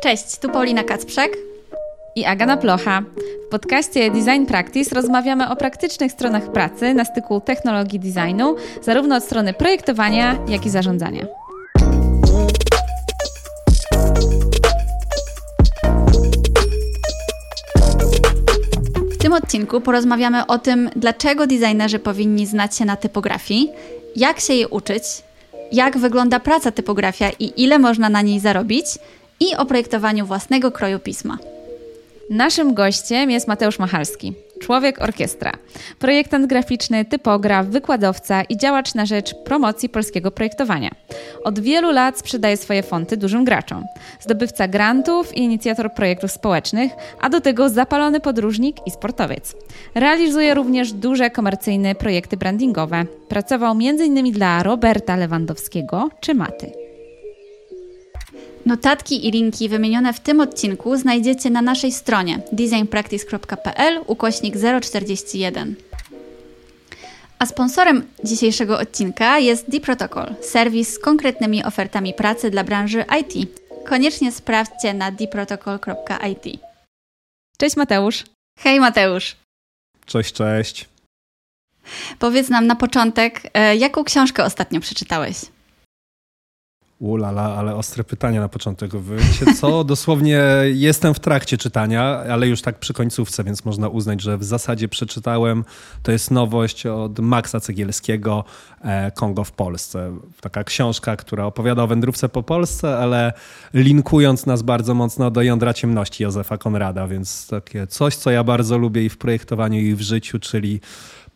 Cześć, tu Paulina Kacprzek i Agana Plocha. W podcaście Design Practice rozmawiamy o praktycznych stronach pracy na styku technologii designu, zarówno od strony projektowania, jak i zarządzania. W tym odcinku porozmawiamy o tym, dlaczego designerzy powinni znać się na typografii, jak się jej uczyć, jak wygląda praca typografia i ile można na niej zarobić, i o projektowaniu własnego kroju pisma. Naszym gościem jest Mateusz Machalski, człowiek orkiestra, projektant graficzny, typograf, wykładowca i działacz na rzecz promocji polskiego projektowania. Od wielu lat sprzedaje swoje fonty dużym graczom. Zdobywca grantów i inicjator projektów społecznych, a do tego zapalony podróżnik i sportowiec. Realizuje również duże komercyjne projekty brandingowe. Pracował m.in. dla Roberta Lewandowskiego czy Maty. Notatki i linki wymienione w tym odcinku znajdziecie na naszej stronie designpractice.pl ukośnik 041. A sponsorem dzisiejszego odcinka jest D-Protocol, serwis z konkretnymi ofertami pracy dla branży IT. Koniecznie sprawdźcie na dprotocol.it. Cześć Mateusz. Hej Mateusz. Cześć, cześć. Powiedz nam na początek, e, jaką książkę ostatnio przeczytałeś? Ulala, ale ostre pytanie na początek. Wiecie co? Dosłownie jestem w trakcie czytania, ale już tak przy końcówce, więc można uznać, że w zasadzie przeczytałem. To jest nowość od Maxa Cegielskiego, e, Kongo w Polsce. Taka książka, która opowiada o wędrówce po Polsce, ale linkując nas bardzo mocno do jądra ciemności Józefa Konrada, więc takie coś, co ja bardzo lubię i w projektowaniu, i w życiu, czyli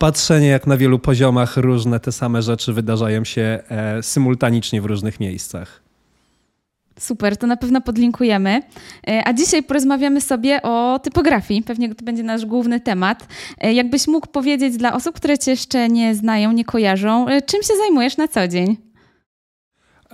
patrzenie, jak na wielu poziomach różne te same rzeczy wydarzają się e, symultanicznie w różnych miejscach. Super, to na pewno podlinkujemy. E, a dzisiaj porozmawiamy sobie o typografii. Pewnie to będzie nasz główny temat. E, jakbyś mógł powiedzieć dla osób, które Cię jeszcze nie znają, nie kojarzą, e, czym się zajmujesz na co dzień?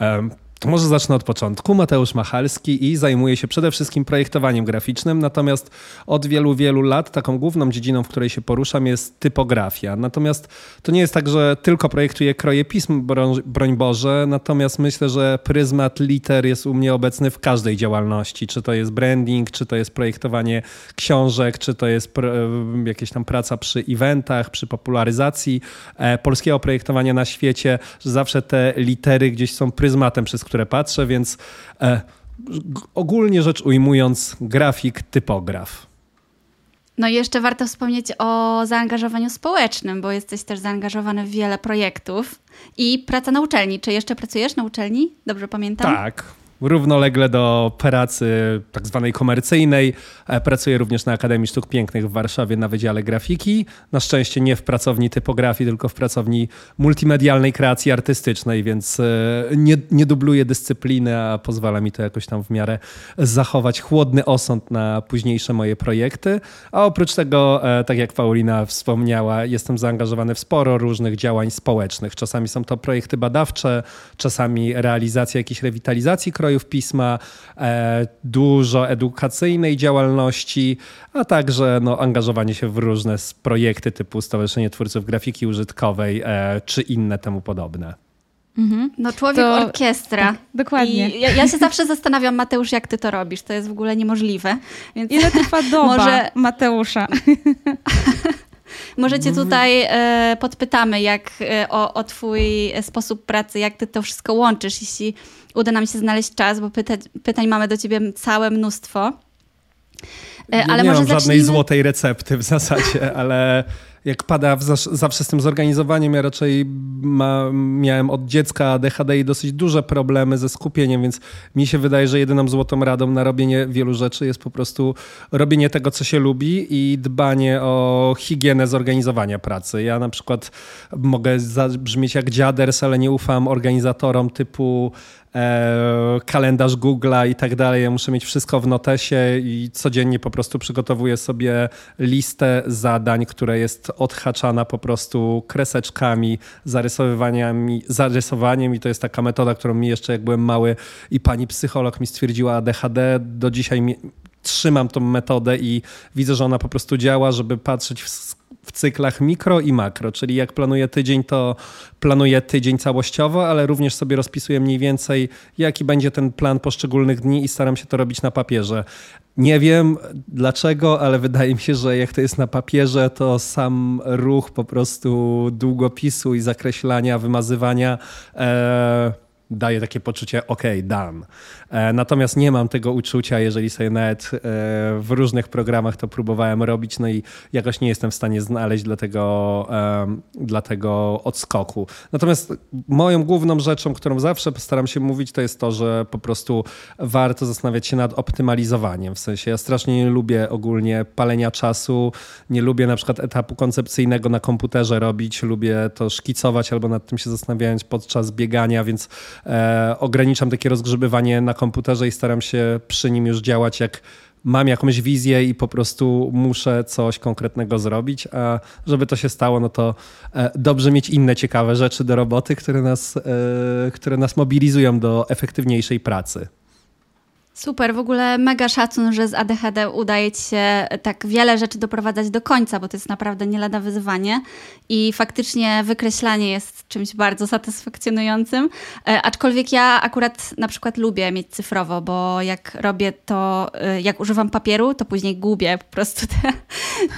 Um może zacznę od początku. Mateusz Machalski i zajmuję się przede wszystkim projektowaniem graficznym, natomiast od wielu, wielu lat taką główną dziedziną, w której się poruszam jest typografia. Natomiast to nie jest tak, że tylko projektuję kroje pism, broń Boże, natomiast myślę, że pryzmat liter jest u mnie obecny w każdej działalności. Czy to jest branding, czy to jest projektowanie książek, czy to jest jakieś tam praca przy eventach, przy popularyzacji e, polskiego projektowania na świecie, że zawsze te litery gdzieś są pryzmatem, przez które patrzę, więc e, ogólnie rzecz ujmując, grafik, typograf. No i jeszcze warto wspomnieć o zaangażowaniu społecznym, bo jesteś też zaangażowany w wiele projektów i praca na uczelni. Czy jeszcze pracujesz na uczelni? Dobrze pamiętam? Tak równolegle do pracy tak zwanej komercyjnej. E, pracuję również na Akademii Sztuk Pięknych w Warszawie na Wydziale Grafiki. Na szczęście nie w pracowni typografii, tylko w pracowni multimedialnej kreacji artystycznej, więc e, nie, nie dubluję dyscypliny, a pozwala mi to jakoś tam w miarę zachować chłodny osąd na późniejsze moje projekty. A oprócz tego, e, tak jak Paulina wspomniała, jestem zaangażowany w sporo różnych działań społecznych. Czasami są to projekty badawcze, czasami realizacja jakiejś rewitalizacji krojów pisma, e, dużo edukacyjnej działalności, a także no, angażowanie się w różne projekty typu Stowarzyszenie Twórców Grafiki Użytkowej e, czy inne temu podobne. Mhm. No człowiek to, orkiestra. Tak, dokładnie. Ja, ja, się zawsze zastanawiam, Mateusz, jak ty to robisz. To jest w ogóle niemożliwe. Więc Ile trwa doba może... Mateusza? Może cię tutaj e, podpytamy jak, e, o, o twój sposób pracy, jak ty to wszystko łączysz, jeśli uda nam się znaleźć czas, bo pytań, pytań mamy do ciebie całe mnóstwo. E, ale nie może mam zacznijmy... żadnej złotej recepty w zasadzie, ale jak pada zawsze z tym zorganizowaniem, ja raczej ma, miałem od dziecka ADHD i dosyć duże problemy ze skupieniem, więc mi się wydaje, że jedyną złotą radą na robienie wielu rzeczy jest po prostu robienie tego, co się lubi i dbanie o higienę zorganizowania pracy. Ja na przykład mogę zabrzmieć jak dziaders, ale nie ufam organizatorom typu kalendarz Google'a i tak dalej. Ja muszę mieć wszystko w notesie i codziennie po prostu przygotowuję sobie listę zadań, która jest odhaczana po prostu kreseczkami, zarysowaniami, zarysowaniem i to jest taka metoda, którą mi jeszcze jak byłem mały i pani psycholog mi stwierdziła ADHD. Do dzisiaj mi, trzymam tą metodę i widzę, że ona po prostu działa, żeby patrzeć w w cyklach mikro i makro, czyli jak planuję tydzień, to planuję tydzień całościowo, ale również sobie rozpisuję mniej więcej, jaki będzie ten plan poszczególnych dni i staram się to robić na papierze. Nie wiem dlaczego, ale wydaje mi się, że jak to jest na papierze, to sam ruch po prostu długopisu i zakreślania, wymazywania. E, daje takie poczucie, ok, done. E, natomiast nie mam tego uczucia, jeżeli sobie nawet e, w różnych programach to próbowałem robić, no i jakoś nie jestem w stanie znaleźć dla tego, dla tego odskoku. Natomiast moją główną rzeczą, którą zawsze staram się mówić, to jest to, że po prostu warto zastanawiać się nad optymalizowaniem. W sensie ja strasznie nie lubię ogólnie palenia czasu, nie lubię na przykład etapu koncepcyjnego na komputerze robić, lubię to szkicować albo nad tym się zastanawiać podczas biegania, więc e, ograniczam takie rozgrzebywanie na komputerze i staram się przy nim już działać jak mam jakąś wizję i po prostu muszę coś konkretnego zrobić, a żeby to się stało, no to e, dobrze mieć inne ciekawe rzeczy do roboty, które nas, e, które nas mobilizują do efektywniejszej pracy. Super, w ogóle mega szacun, że z ADHD udaje Ci się tak wiele rzeczy doprowadzać do końca, bo to jest naprawdę nie lada wyzwanie i faktycznie wykreślanie jest czymś bardzo satysfakcjonującym, e, aczkolwiek ja akurat na przykład lubię mieć cyfrowo, bo jak robię to, e, jak używam papieru, to później gubię po prostu te,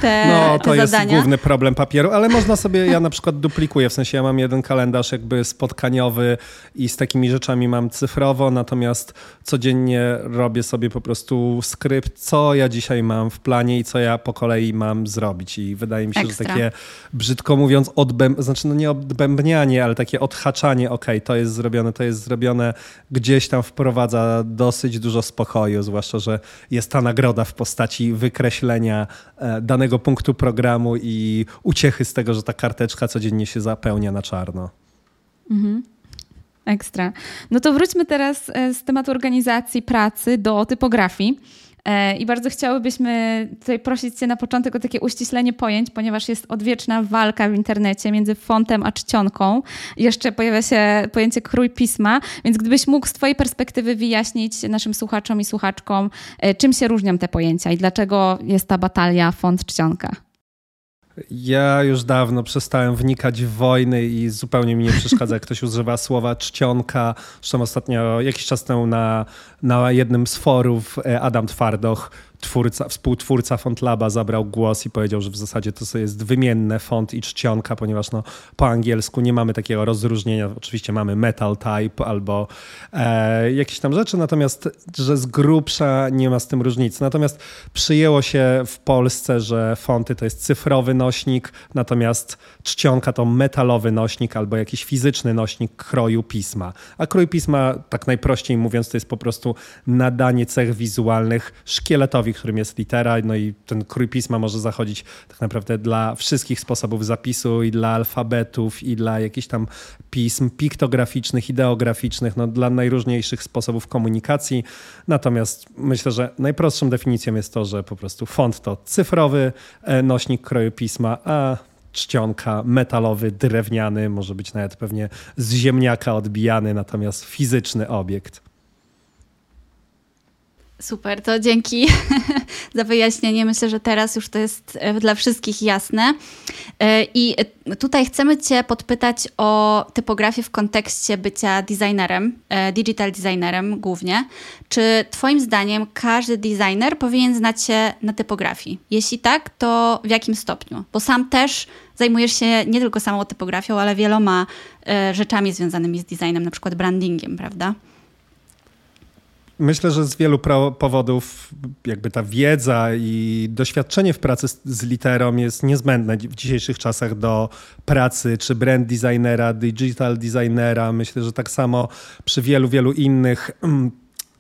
te No, to jest główny problem papieru, ale można sobie, ja na przykład duplikuję, w sensie ja mam jeden kalendarz jakby spotkaniowy i z takimi rzeczami mam cyfrowo, natomiast codziennie robię sobie po prostu skrypt, co ja dzisiaj mam w planie i co ja po kolei mam zrobić. I wydaje mi się, Ekstra. że takie, brzydko mówiąc, odbęb, znaczy no nie odbębnianie, ale takie odhaczanie, ok, to jest zrobione, to jest zrobione, gdzieś tam wprowadza dosyć dużo spokoju, zwłaszcza, że jest ta nagroda w postaci wykreślenia e, danego punktu programu i uciechy z tego, że ta karteczka codziennie się zapełnia na czarno. Mhm. Ekstra. No to wróćmy teraz e, z tematu organizacji pracy do typografii. E, I bardzo chciałybyśmy tutaj prosić Cię na początek o takie uściślenie pojęć, ponieważ jest odwieczna walka w internecie między fontem a czcionką. Jeszcze pojawia się pojęcie krój pisma, więc gdybyś mógł z Twojej perspektywy wyjaśnić naszym słuchaczom i słuchaczkom, e, czym się różnią te pojęcia i dlaczego jest ta batalia font-czcionka. Ja już dawno przestałem wnikać w wojny i zupełnie mi nie przeszkadza, jak ktoś używa słowa czcionka. Zresztą ostatnio, jakiś czas temu na, na jednym z forów e, Adam Twardoch twórca, współtwórca FontLaba zabrał głos i powiedział, że w zasadzie to jest wymienne font i czcionka, ponieważ no, po angielsku nie mamy takiego rozróżnienia. Oczywiście mamy metal type albo e, jakieś tam rzeczy, natomiast że z grubsza nie ma z tym różnicy. Natomiast przyjęło się w Polsce, że fonty to jest cyfrowy nośnik, natomiast czcionka to metalowy nośnik albo jakiś fizyczny nośnik kroju pisma. A krój pisma, tak najprościej mówiąc, to jest po prostu nadanie cech wizualnych szkieletowi którym jest litera, no i ten krój pisma może zachodzić tak naprawdę dla wszystkich sposobów zapisu i dla alfabetów i dla jakichś tam pism piktograficznych, ideograficznych, no dla najróżniejszych sposobów komunikacji. Natomiast myślę, że najprostszą definicją jest to, że po prostu font to cyfrowy e, nośnik kroju pisma, a czcionka metalowy, drewniany, może być nawet pewnie z ziemniaka odbijany, natomiast fizyczny obiekt. Super, to dzięki za wyjaśnienie. Myślę, że teraz już to jest e, dla wszystkich jasne. E, I tutaj chcemy Cię podpytać o typografię w kontekście bycia designerem, e, digital designerem głównie. Czy Twoim zdaniem każdy designer powinien znać się na typografii? Jeśli tak, to w jakim stopniu? Bo sam też zajmujesz się nie tylko samą typografią, ale wieloma rzeczami związanymi z designem, na przykład brandingiem, prawda? Myślę, że z wielu powodów jakby ta wiedza i doświadczenie w pracy z, literą jest niezbędne w dzisiejszych czasach do pracy czy brand designera, digital designera. Myślę, że tak samo przy wielu, wielu innych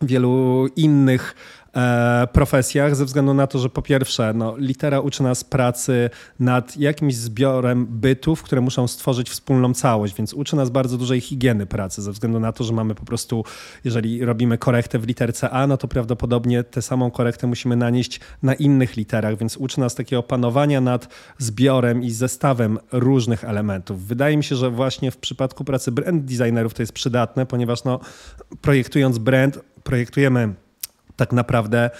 wielu innych profesjach, ze względu na to, że po pierwsze, no, litera uczy nas pracy nad jakimś zbiorem bytów, które muszą stworzyć wspólną całość, więc uczy nas bardzo dużej higieny pracy, ze względu na to, że mamy po prostu, jeżeli robimy korektę w literce A, no to prawdopodobnie tę samą korektę musimy nanieść na innych literach, więc uczy nas takiego panowania nad zbiorem i zestawem różnych elementów. Wydaje mi się, że właśnie w przypadku pracy brand designerów to jest przydatne, ponieważ no, projektując brand, projektujemy tak naprawdę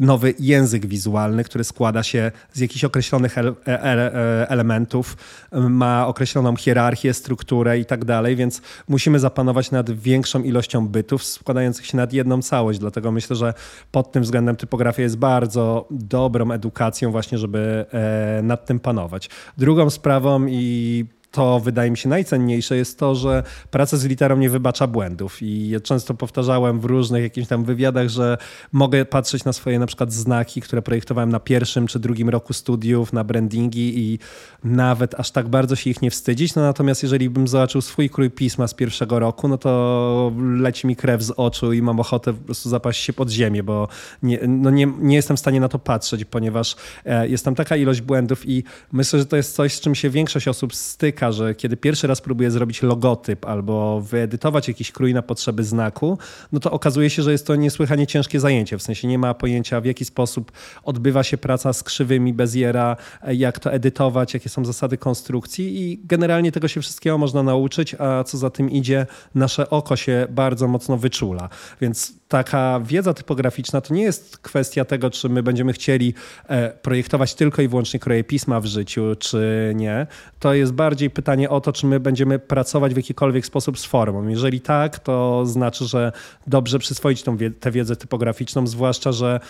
nowy język wizualny, który składa się z jakichś określonych ele ele elementów, ma określoną hierarchię, strukturę i tak dalej, więc musimy zapanować nad większą ilością bytów składających się nad jedną całość. Dlatego myślę, że pod tym względem typografia jest bardzo dobrą edukacją właśnie, żeby e, nad tym panować. Drugą sprawą i to wydaje mi się najcenniejsze jest to, że praca z literą nie wybacza błędów. I ja często powtarzałem w różnych jakichś tam wywiadach, że mogę patrzeć na swoje na przykład znaki, które projektowałem na pierwszym czy drugim roku studiów, na brandingi i nawet aż tak bardzo się ich nie wstydzić. No natomiast jeżeli bym zobaczył swój krój pisma z pierwszego roku, no to leci mi krew z oczu i mam ochotę po prostu zapaść się pod ziemię, bo nie, no nie, nie jestem w stanie na to patrzeć, ponieważ e, jest tam taka ilość błędów i myślę, że to jest coś, z czym się większość osób styka że kiedy pierwszy raz próbuje zrobić logotyp albo wyedytować jakiś krój na potrzeby znaku, no to okazuje się, że jest to niesłychanie ciężkie zajęcie. W sensie nie ma pojęcia, w jaki sposób odbywa się praca z krzywymi Beziera, jak to edytować, jakie są zasady konstrukcji i generalnie tego się wszystkiego można nauczyć, a co za tym idzie, nasze oko się bardzo mocno wyczula. Więc taka wiedza typograficzna to nie jest kwestia tego, czy my będziemy chcieli e, projektować tylko i wyłącznie kroje pisma w życiu, czy nie. To jest bardziej pytanie o to, czy my będziemy pracować w jakikolwiek sposób z formą. Jeżeli tak, to znaczy, że dobrze przyswoić tą, tę wiedzę typograficzną, zwłaszcza, że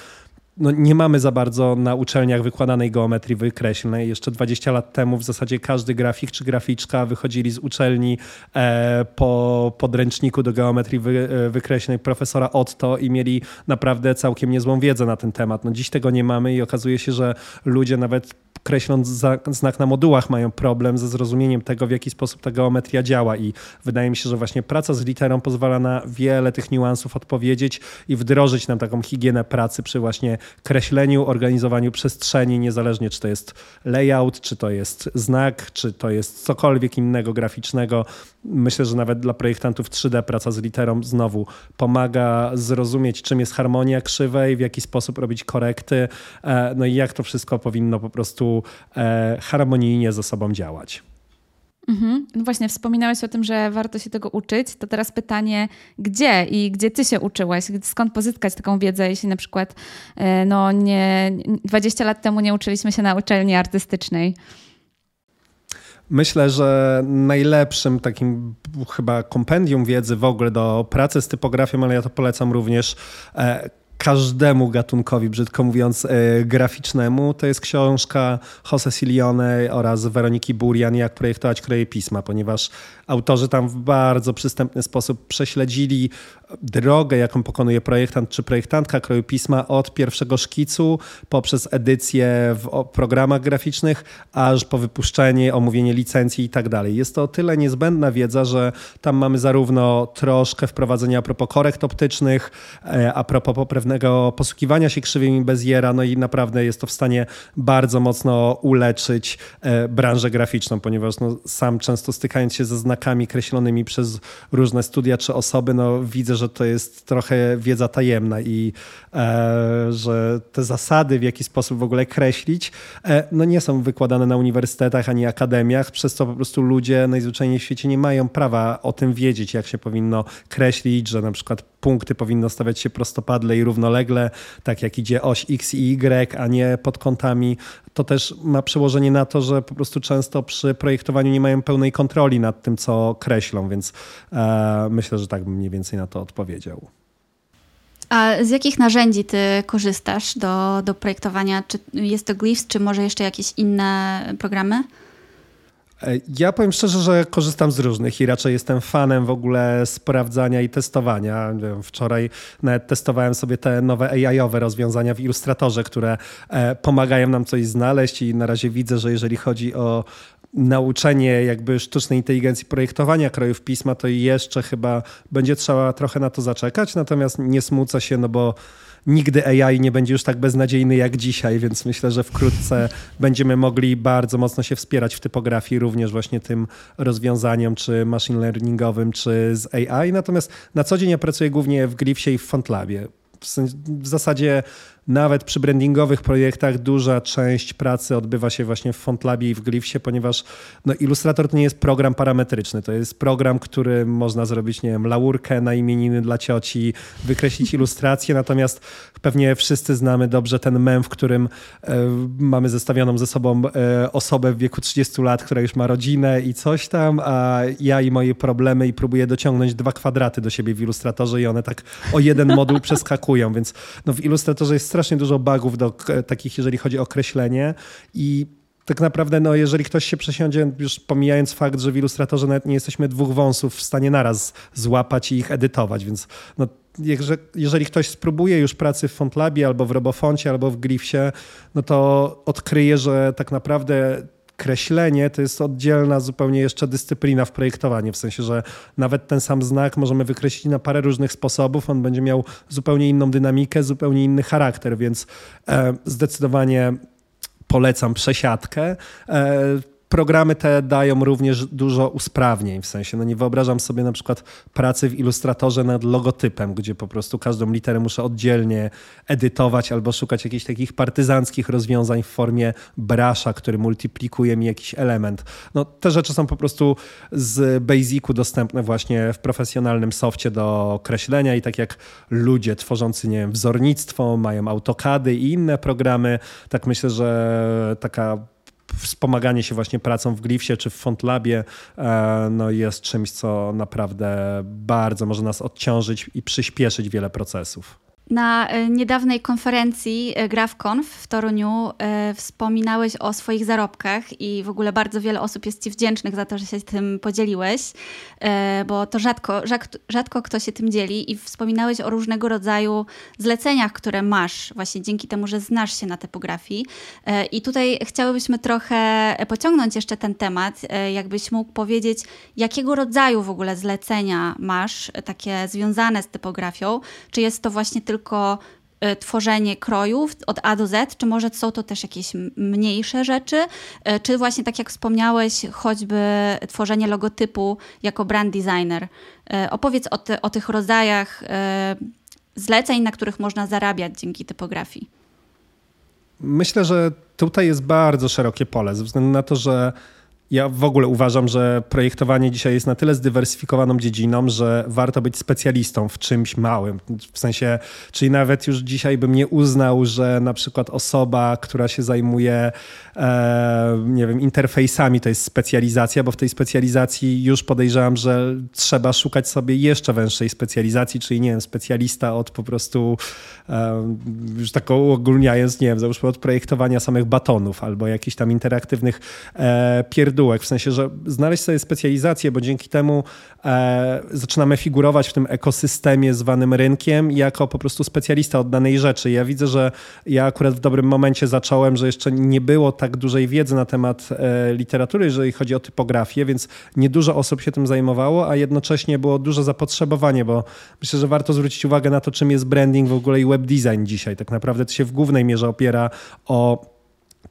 no nie mamy za bardzo na uczelniach wykładanej geometrii wykreślnej. Jeszcze 20 lat temu w zasadzie każdy grafik czy graficzka wychodzili z uczelni e, po podręczniku do geometrii wy, e, wykreślnej profesora Otto i mieli naprawdę całkiem niezłą wiedzę na ten temat. No dziś tego nie mamy i okazuje się, że ludzie nawet kreśląc znak na modułach, mają problem ze zrozumieniem tego, w jaki sposób ta geometria działa. I wydaje mi się, że właśnie praca z literą pozwala na wiele tych niuansów odpowiedzieć i wdrożyć nam taką higienę pracy przy właśnie kreśleniu, organizowaniu przestrzeni, niezależnie czy to jest layout, czy to jest znak, czy to jest cokolwiek innego graficznego. Myślę, że nawet dla projektantów 3D praca z literą znowu pomaga zrozumieć, czym jest harmonia krzywej, w jaki sposób robić korekty, e, no i jak to wszystko powinno po prostu e, harmonijnie ze sobą działać. Mhm. No właśnie, wspominałeś o tym, że warto się tego uczyć. To teraz pytanie, gdzie i gdzie ty się uczyłeś? Skąd pozyskać taką wiedzę, jeśli na przykład e, no, nie, 20 lat temu nie uczyliśmy się na uczelni artystycznej? Myślę, że najlepszym takim chyba kompendium wiedzy w ogóle do pracy z typografią, ale ja to polecam również e, każdemu gatunkowi, brzydko mówiąc, e, graficznemu, to jest książka Jose Silione oraz Weroniki Burian, jak projektować kroje pisma, ponieważ autorzy tam w bardzo przystępny sposób prześledzili drogę, jaką pokonuje projektant czy projektantka kroju pisma od pierwszego szkicu poprzez edycję w programach graficznych, aż po wypuszczenie, omówienie licencji i tak dalej. Jest to o tyle niezbędna wiedza, że tam mamy zarówno troszkę wprowadzenia a propos korekt optycznych, e, a propos pewnego posługiwania się krzywymi Beziera, no i naprawdę jest to w stanie bardzo mocno uleczyć e, branżę graficzną, ponieważ no, sam często stykając się ze znakami kreślonymi przez różne studia czy osoby, no widzę, że to jest trochę wiedza tajemna i e, że te zasady, w jaki sposób w ogóle kreślić, e, no nie są wykładane na uniwersytetach ani akademiach, przez co po prostu ludzie najzwyczajniej w świecie nie mają prawa o tym wiedzieć, jak się powinno kreślić, że na przykład punkty powinno stawiać się prostopadle i równolegle, tak jak idzie oś X i Y, a nie pod kątami. To też ma przełożenie na to, że po prostu często przy projektowaniu nie mają pełnej kontroli nad tym, co kreślą, więc e, myślę, że tak bym mniej więcej na to odpowiedział. A z jakich narzędzi ty korzystasz do, do projektowania? Czy jest to Glyphs, czy może jeszcze jakieś inne programy? E, ja powiem szczerze, że korzystam z różnych i raczej jestem fanem w ogóle sprawdzania i testowania. Wczoraj nawet testowałem sobie te nowe AI-owe rozwiązania w Illustratorze, które e, pomagają nam coś znaleźć i na razie widzę, że jeżeli chodzi o nauczenie jakby sztucznej inteligencji projektowania krojów pisma, to jeszcze chyba będzie trzeba trochę na to zaczekać, natomiast nie smucę się, no bo nigdy AI nie będzie już tak beznadziejny jak dzisiaj, więc myślę, że wkrótce będziemy mogli bardzo mocno się wspierać w typografii, również właśnie tym rozwiązaniem, czy machine learningowym, czy z AI. Natomiast na co dzień ja pracuję głównie w Glyphsie i w FontLabie. W zasadzie nawet przy brandingowych projektach duża część pracy odbywa się właśnie w FontLabie i w Glyphsie, ponieważ no, Illustrator to nie jest program parametryczny, to jest program, który można zrobić, nie wiem, laurkę na imieniny dla cioci, wykreślić ilustrację, natomiast pewnie wszyscy znamy dobrze ten mem, w którym e, mamy zestawioną ze sobą e, osobę w wieku 30 lat, która już ma rodzinę i coś tam, a ja i moje problemy i próbuję dociągnąć dwa kwadraty do siebie w Illustratorze i one tak o jeden moduł przeskakują, więc no, w Illustratorze jest strasznie dużo bugów do takich, jeżeli chodzi o określenie i tak naprawdę, no, jeżeli ktoś się przesiądzie, już pomijając fakt, że w Illustratorze nawet nie jesteśmy dwóch wąsów w stanie naraz złapać i ich edytować, więc no, jeżeli ktoś spróbuje już pracy w FontLabie albo w Robofoncie, albo w Gryfsie, no to odkryje, że tak naprawdę kreślenie to jest oddzielna zupełnie jeszcze dyscyplina w projektowaniu, w sensie, że nawet ten sam znak możemy wykreślić na parę różnych sposobów, on będzie miał zupełnie inną dynamikę, zupełnie inny charakter, więc e, zdecydowanie polecam przesiadkę. E, programy te dają również dużo usprawnień, w sensie, no nie wyobrażam sobie na przykład pracy w Illustratorze nad logotypem, gdzie po prostu każdą literę muszę oddzielnie edytować albo szukać jakichś takich partyzanckich rozwiązań w formie brasza, który multiplikuje mi jakiś element. No te rzeczy są po prostu z Basicu dostępne właśnie w profesjonalnym softie do kreślenia i tak jak ludzie tworzący, nie wiem, wzornictwo, mają AutoCADy i inne programy, tak myślę, że taka wspomaganie się właśnie pracą w Glyphsie czy w FontLabie e, no jest czymś, co naprawdę bardzo może nas odciążyć i przyspieszyć wiele procesów. Na e, niedawnej konferencji e, GrafConf w Toruniu e, wspominałeś o swoich zarobkach i w ogóle bardzo wiele osób jest Ci wdzięcznych za to, że się tym podzieliłeś, bo to rzadko, rzadko kto się tym dzieli i wspominałeś o różnego rodzaju zleceniach, które masz właśnie dzięki temu, że znasz się na typografii. I tutaj chciałybyśmy trochę pociągnąć jeszcze ten temat, jakbyś mógł powiedzieć, jakiego rodzaju w ogóle zlecenia masz, takie związane z typografią, czy jest to właśnie tylko tylko e, tworzenie krojów od A do Z, czy może są to też jakieś mniejsze rzeczy, e, czy właśnie tak jak wspomniałeś, choćby tworzenie logotypu jako brand designer. E, opowiedz o, o tych rodzajach zleceń, na których można zarabiać dzięki typografii. Myślę, że tutaj jest bardzo szerokie pole, ze względu na to, że ja w ogóle uważam, że projektowanie dzisiaj jest na tyle zdywersyfikowaną dziedziną, że warto być specjalistą w czymś małym. W sensie, czyli nawet już dzisiaj bym nie uznał, że na przykład osoba, która się zajmuje, e, nie wiem, interfejsami, to jest specjalizacja, bo w tej specjalizacji już podejrzewam, że trzeba szukać sobie jeszcze węższej specjalizacji, czyli nie wiem, specjalista od po prostu, e, już tak ogólniając, nie wiem, załóżmy od projektowania samych batonów albo jakichś tam interaktywnych e, pierdół w sensie, że znaleźć sobie specjalizację, bo dzięki temu e, zaczynamy figurować w tym ekosystemie zwanym rynkiem jako po prostu specjalista od danej rzeczy. Ja widzę, że ja akurat w dobrym momencie zacząłem, że jeszcze nie było tak dużej wiedzy na temat e, literatury, jeżeli chodzi o typografię, więc niedużo osób się tym zajmowało, a jednocześnie było duże zapotrzebowanie, bo myślę, że warto zwrócić uwagę na to, czym jest branding w ogóle i web design dzisiaj. Tak naprawdę to się w głównej mierze opiera o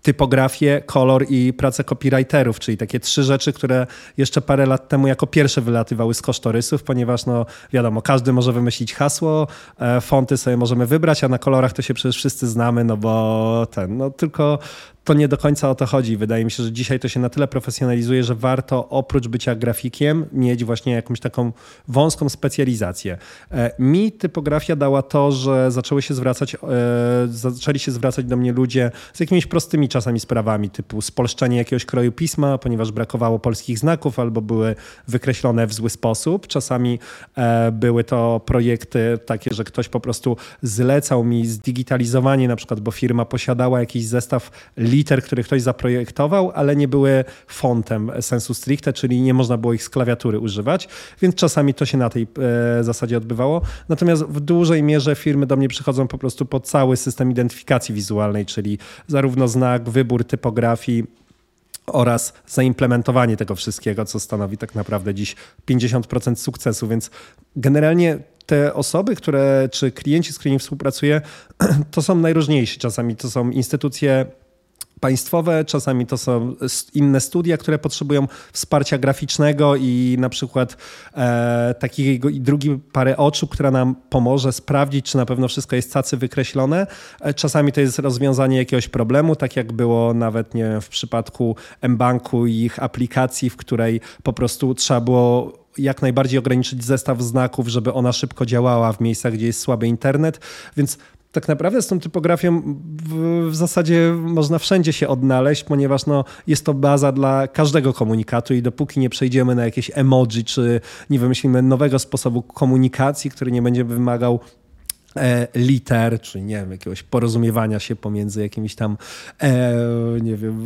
typografię, kolor i pracę copywriterów, czyli takie trzy rzeczy, które jeszcze parę lat temu jako pierwsze wylatywały z kosztorysów, ponieważ no wiadomo, każdy może wymyślić hasło, e, fonty sobie możemy wybrać, a na kolorach to się przecież wszyscy znamy, no bo ten, no tylko to nie do końca o to chodzi. Wydaje mi się, że dzisiaj to się na tyle profesjonalizuje, że warto oprócz bycia grafikiem mieć właśnie jakąś taką wąską specjalizację. E, mi typografia dała to, że zaczęły się zwracać, e, zaczęli się zwracać do mnie ludzie z jakimiś prostymi czasami sprawami, typu spolszczenie jakiegoś kroju pisma, ponieważ brakowało polskich znaków albo były wykreślone w zły sposób. Czasami e, były to projekty takie, że ktoś po prostu zlecał mi zdigitalizowanie na przykład, bo firma posiadała jakiś zestaw liter, które ktoś zaprojektował, ale nie były fontem sensu stricte, czyli nie można było ich z klawiatury używać, więc czasami to się na tej e, zasadzie odbywało. Natomiast w dużej mierze firmy do mnie przychodzą po prostu po cały system identyfikacji wizualnej, czyli zarówno znak, wybór typografii, oraz zaimplementowanie tego wszystkiego, co stanowi tak naprawdę dziś 50% sukcesu. Więc generalnie te osoby, które, czy klienci, z którymi współpracuję, to są najróżniejsi. Czasami to są instytucje państwowe, czasami to są inne studia, które potrzebują wsparcia graficznego i na przykład e, takiego i drugi parę oczu, która nam pomoże sprawdzić, czy na pewno wszystko jest cacy wykreślone. E, czasami to jest rozwiązanie jakiegoś problemu, tak jak było nawet nie wiem, w przypadku mBanku i ich aplikacji, w której po prostu trzeba było jak najbardziej ograniczyć zestaw znaków, żeby ona szybko działała w miejscach, gdzie jest słaby internet. Więc tak naprawdę z tą typografią w, w, zasadzie można wszędzie się odnaleźć, ponieważ no, jest to baza dla każdego komunikatu i dopóki nie przejdziemy na jakieś emoji, czy nie wymyślimy nowego sposobu komunikacji, który nie będzie wymagał liter, czy nie wiem, jakiegoś porozumiewania się pomiędzy jakimś tam, e, nie wiem,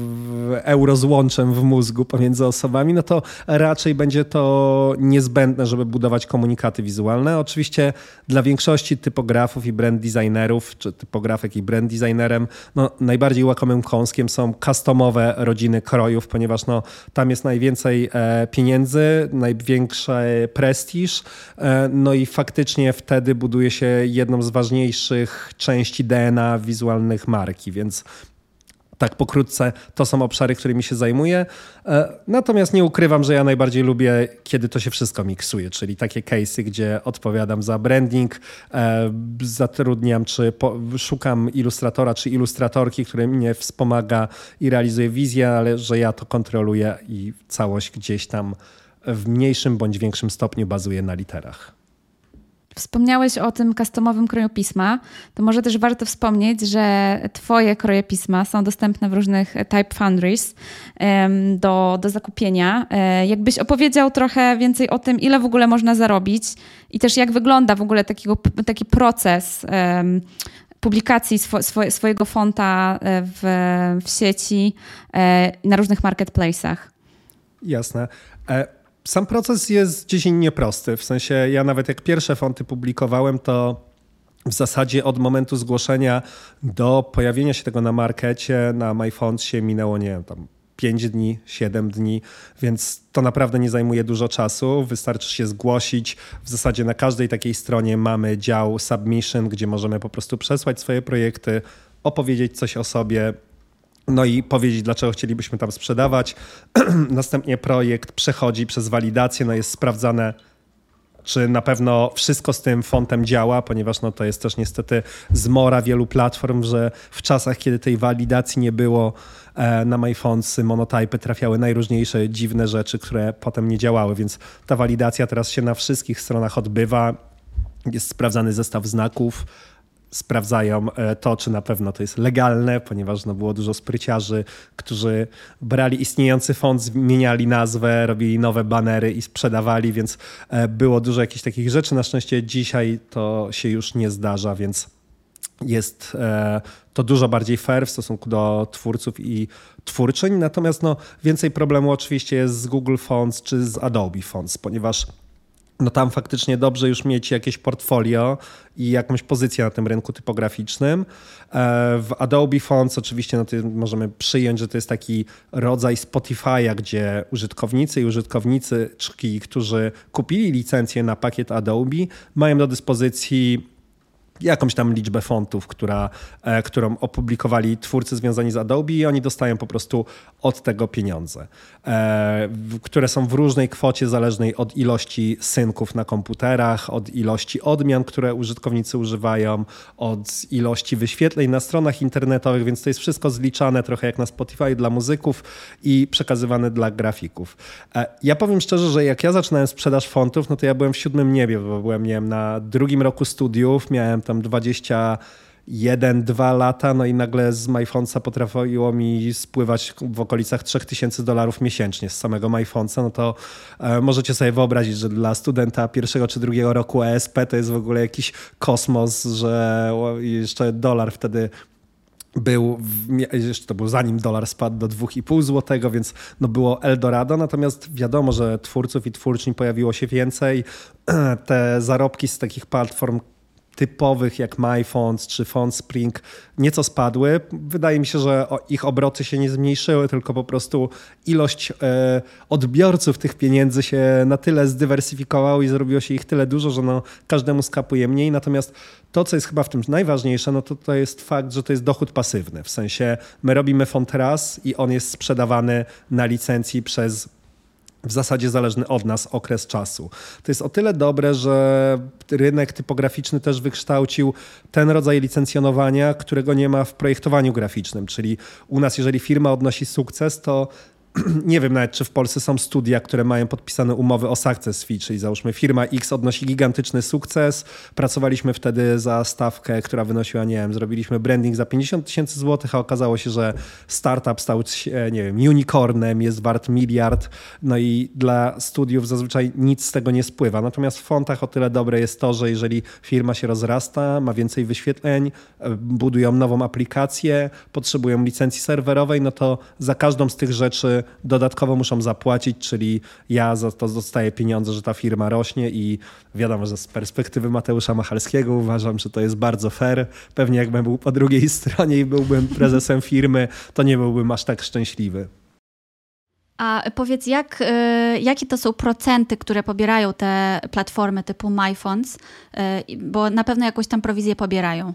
eurozłączem w mózgu pomiędzy osobami, no to raczej będzie to niezbędne, żeby budować komunikaty wizualne. Oczywiście dla większości typografów i brand designerów, czy typografek i brand designerem, no najbardziej łakomym kąskiem są customowe rodziny krojów, ponieważ no tam jest najwięcej e, pieniędzy, największy prestiż, e, no i faktycznie wtedy buduje się jedno jedną z ważniejszych części DNA wizualnych marki, więc tak pokrótce to są obszary, którymi się zajmuję. E, natomiast nie ukrywam, że ja najbardziej lubię, kiedy to się wszystko miksuje, czyli takie case'y, gdzie odpowiadam za branding, e, zatrudniam czy szukam ilustratora czy ilustratorki, który mnie wspomaga i realizuje wizję, ale że ja to kontroluję i całość gdzieś tam w mniejszym bądź większym stopniu bazuje na literach. Wspomniałeś o tym customowym krojopisma, to może też warto wspomnieć, że Twoje krojopisma są dostępne w różnych Type Foundries do, do zakupienia. E, jakbyś opowiedział trochę więcej o tym, ile w ogóle można zarobić i też jak wygląda w ogóle takiego, taki proces publikacji swo, swojego fonta e, w, w sieci e, na różnych marketplace'ach. Jasne. Sam proces jest dziecinnie prosty. W sensie ja nawet jak pierwsze fonty publikowałem, to w zasadzie od momentu zgłoszenia do pojawienia się tego na markecie, na MyFontsie minęło, nie wiem, tam 5 dni, 7 dni, więc to naprawdę nie zajmuje dużo czasu. Wystarczy się zgłosić. W zasadzie na każdej takiej stronie mamy dział submission, gdzie możemy po prostu przesłać swoje projekty, opowiedzieć coś o sobie, no i powiedzieć, dlaczego chcielibyśmy tam sprzedawać. Następnie projekt przechodzi przez walidację, no jest sprawdzane, czy na pewno wszystko z tym fontem działa, ponieważ no to jest też niestety zmora wielu platform, że w czasach, kiedy tej walidacji nie było, e, na MyFontsy, monotypy trafiały najróżniejsze dziwne rzeczy, które potem nie działały, więc ta walidacja teraz się na wszystkich stronach odbywa. Jest sprawdzany zestaw znaków, sprawdzają e, to, czy na pewno to jest legalne, ponieważ no, było dużo spryciarzy, którzy brali istniejący font, zmieniali nazwę, robili nowe banery i sprzedawali, więc e, było dużo jakichś takich rzeczy. Na szczęście dzisiaj to się już nie zdarza, więc jest e, to dużo bardziej fair w stosunku do twórców i twórczyń. Natomiast no, więcej problemu oczywiście jest z Google Fonts czy z Adobe Fonts, ponieważ no tam faktycznie dobrze już mieć jakieś portfolio i jakąś pozycję na tym rynku typograficznym. E, w Adobe Fonts oczywiście no możemy przyjąć, że to jest taki rodzaj Spotify'a, gdzie użytkownicy i użytkownicy, którzy kupili licencję na pakiet Adobe, mają do dyspozycji jakąś tam liczbę fontów, która, e, którą opublikowali twórcy związani z Adobe i oni dostają po prostu od tego pieniądze, e, które są w różnej kwocie zależnej od ilości synków na komputerach, od ilości odmian, które użytkownicy używają, od ilości wyświetleń na stronach internetowych, więc to jest wszystko zliczane trochę jak na Spotify dla muzyków i przekazywane dla grafików. E, ja powiem szczerze, że jak ja zaczynałem sprzedaż fontów, no to ja byłem w siódmym niebie, bo byłem, nie wiem, na drugim roku studiów, miałem tam 20 jeden, dwa lata, no i nagle z MyFonsa potrafiło mi spływać w okolicach 3000 dolarów miesięcznie z samego MyFonsa, no to e, możecie sobie wyobrazić, że dla studenta pierwszego czy drugiego roku ESP to jest w ogóle jakiś kosmos, że jeszcze dolar wtedy był, jeszcze to był zanim dolar spadł do 2,5 złotego, więc no było Eldorado, natomiast wiadomo, że twórców i twórczyń pojawiło się więcej. Te zarobki z takich platform typowych jak MyFonts czy Spring nieco spadły. Wydaje mi się, że ich obroty się nie zmniejszyły, tylko po prostu ilość e, odbiorców tych pieniędzy się na tyle zdywersyfikowała i zrobiło się ich tyle dużo, że no, każdemu skapuje mniej. Natomiast to, co jest chyba w tym najważniejsze, no to, to jest fakt, że to jest dochód pasywny. W sensie my robimy font raz i on jest sprzedawany na licencji przez w zasadzie zależny od nas okres czasu. To jest o tyle dobre, że rynek typograficzny też wykształcił ten rodzaj licencjonowania, którego nie ma w projektowaniu graficznym. Czyli u nas, jeżeli firma odnosi sukces, to nie wiem nawet, czy w Polsce są studia, które mają podpisane umowy o success fee, czyli załóżmy firma X odnosi gigantyczny sukces, pracowaliśmy wtedy za stawkę, która wynosiła, nie wiem, zrobiliśmy branding za 50 tysięcy złotych, a okazało się, że startup stał się, nie wiem, unicornem, jest wart miliard, no i dla studiów zazwyczaj nic z tego nie spływa. Natomiast w fontach o tyle dobre jest to, że jeżeli firma się rozrasta, ma więcej wyświetleń, budują nową aplikację, potrzebują licencji serwerowej, no to za każdą z tych rzeczy dodatkowo muszą zapłacić, czyli ja za to dostaję pieniądze, że ta firma rośnie i wiadomo, że z perspektywy Mateusza Machalskiego uważam, że to jest bardzo fair. Pewnie jakbym był po drugiej stronie i byłbym prezesem firmy, to nie byłbym aż tak szczęśliwy. A powiedz, jak, y, jakie to są procenty, które pobierają te platformy typu MyFonts, y, bo na pewno jakąś tam prowizję pobierają.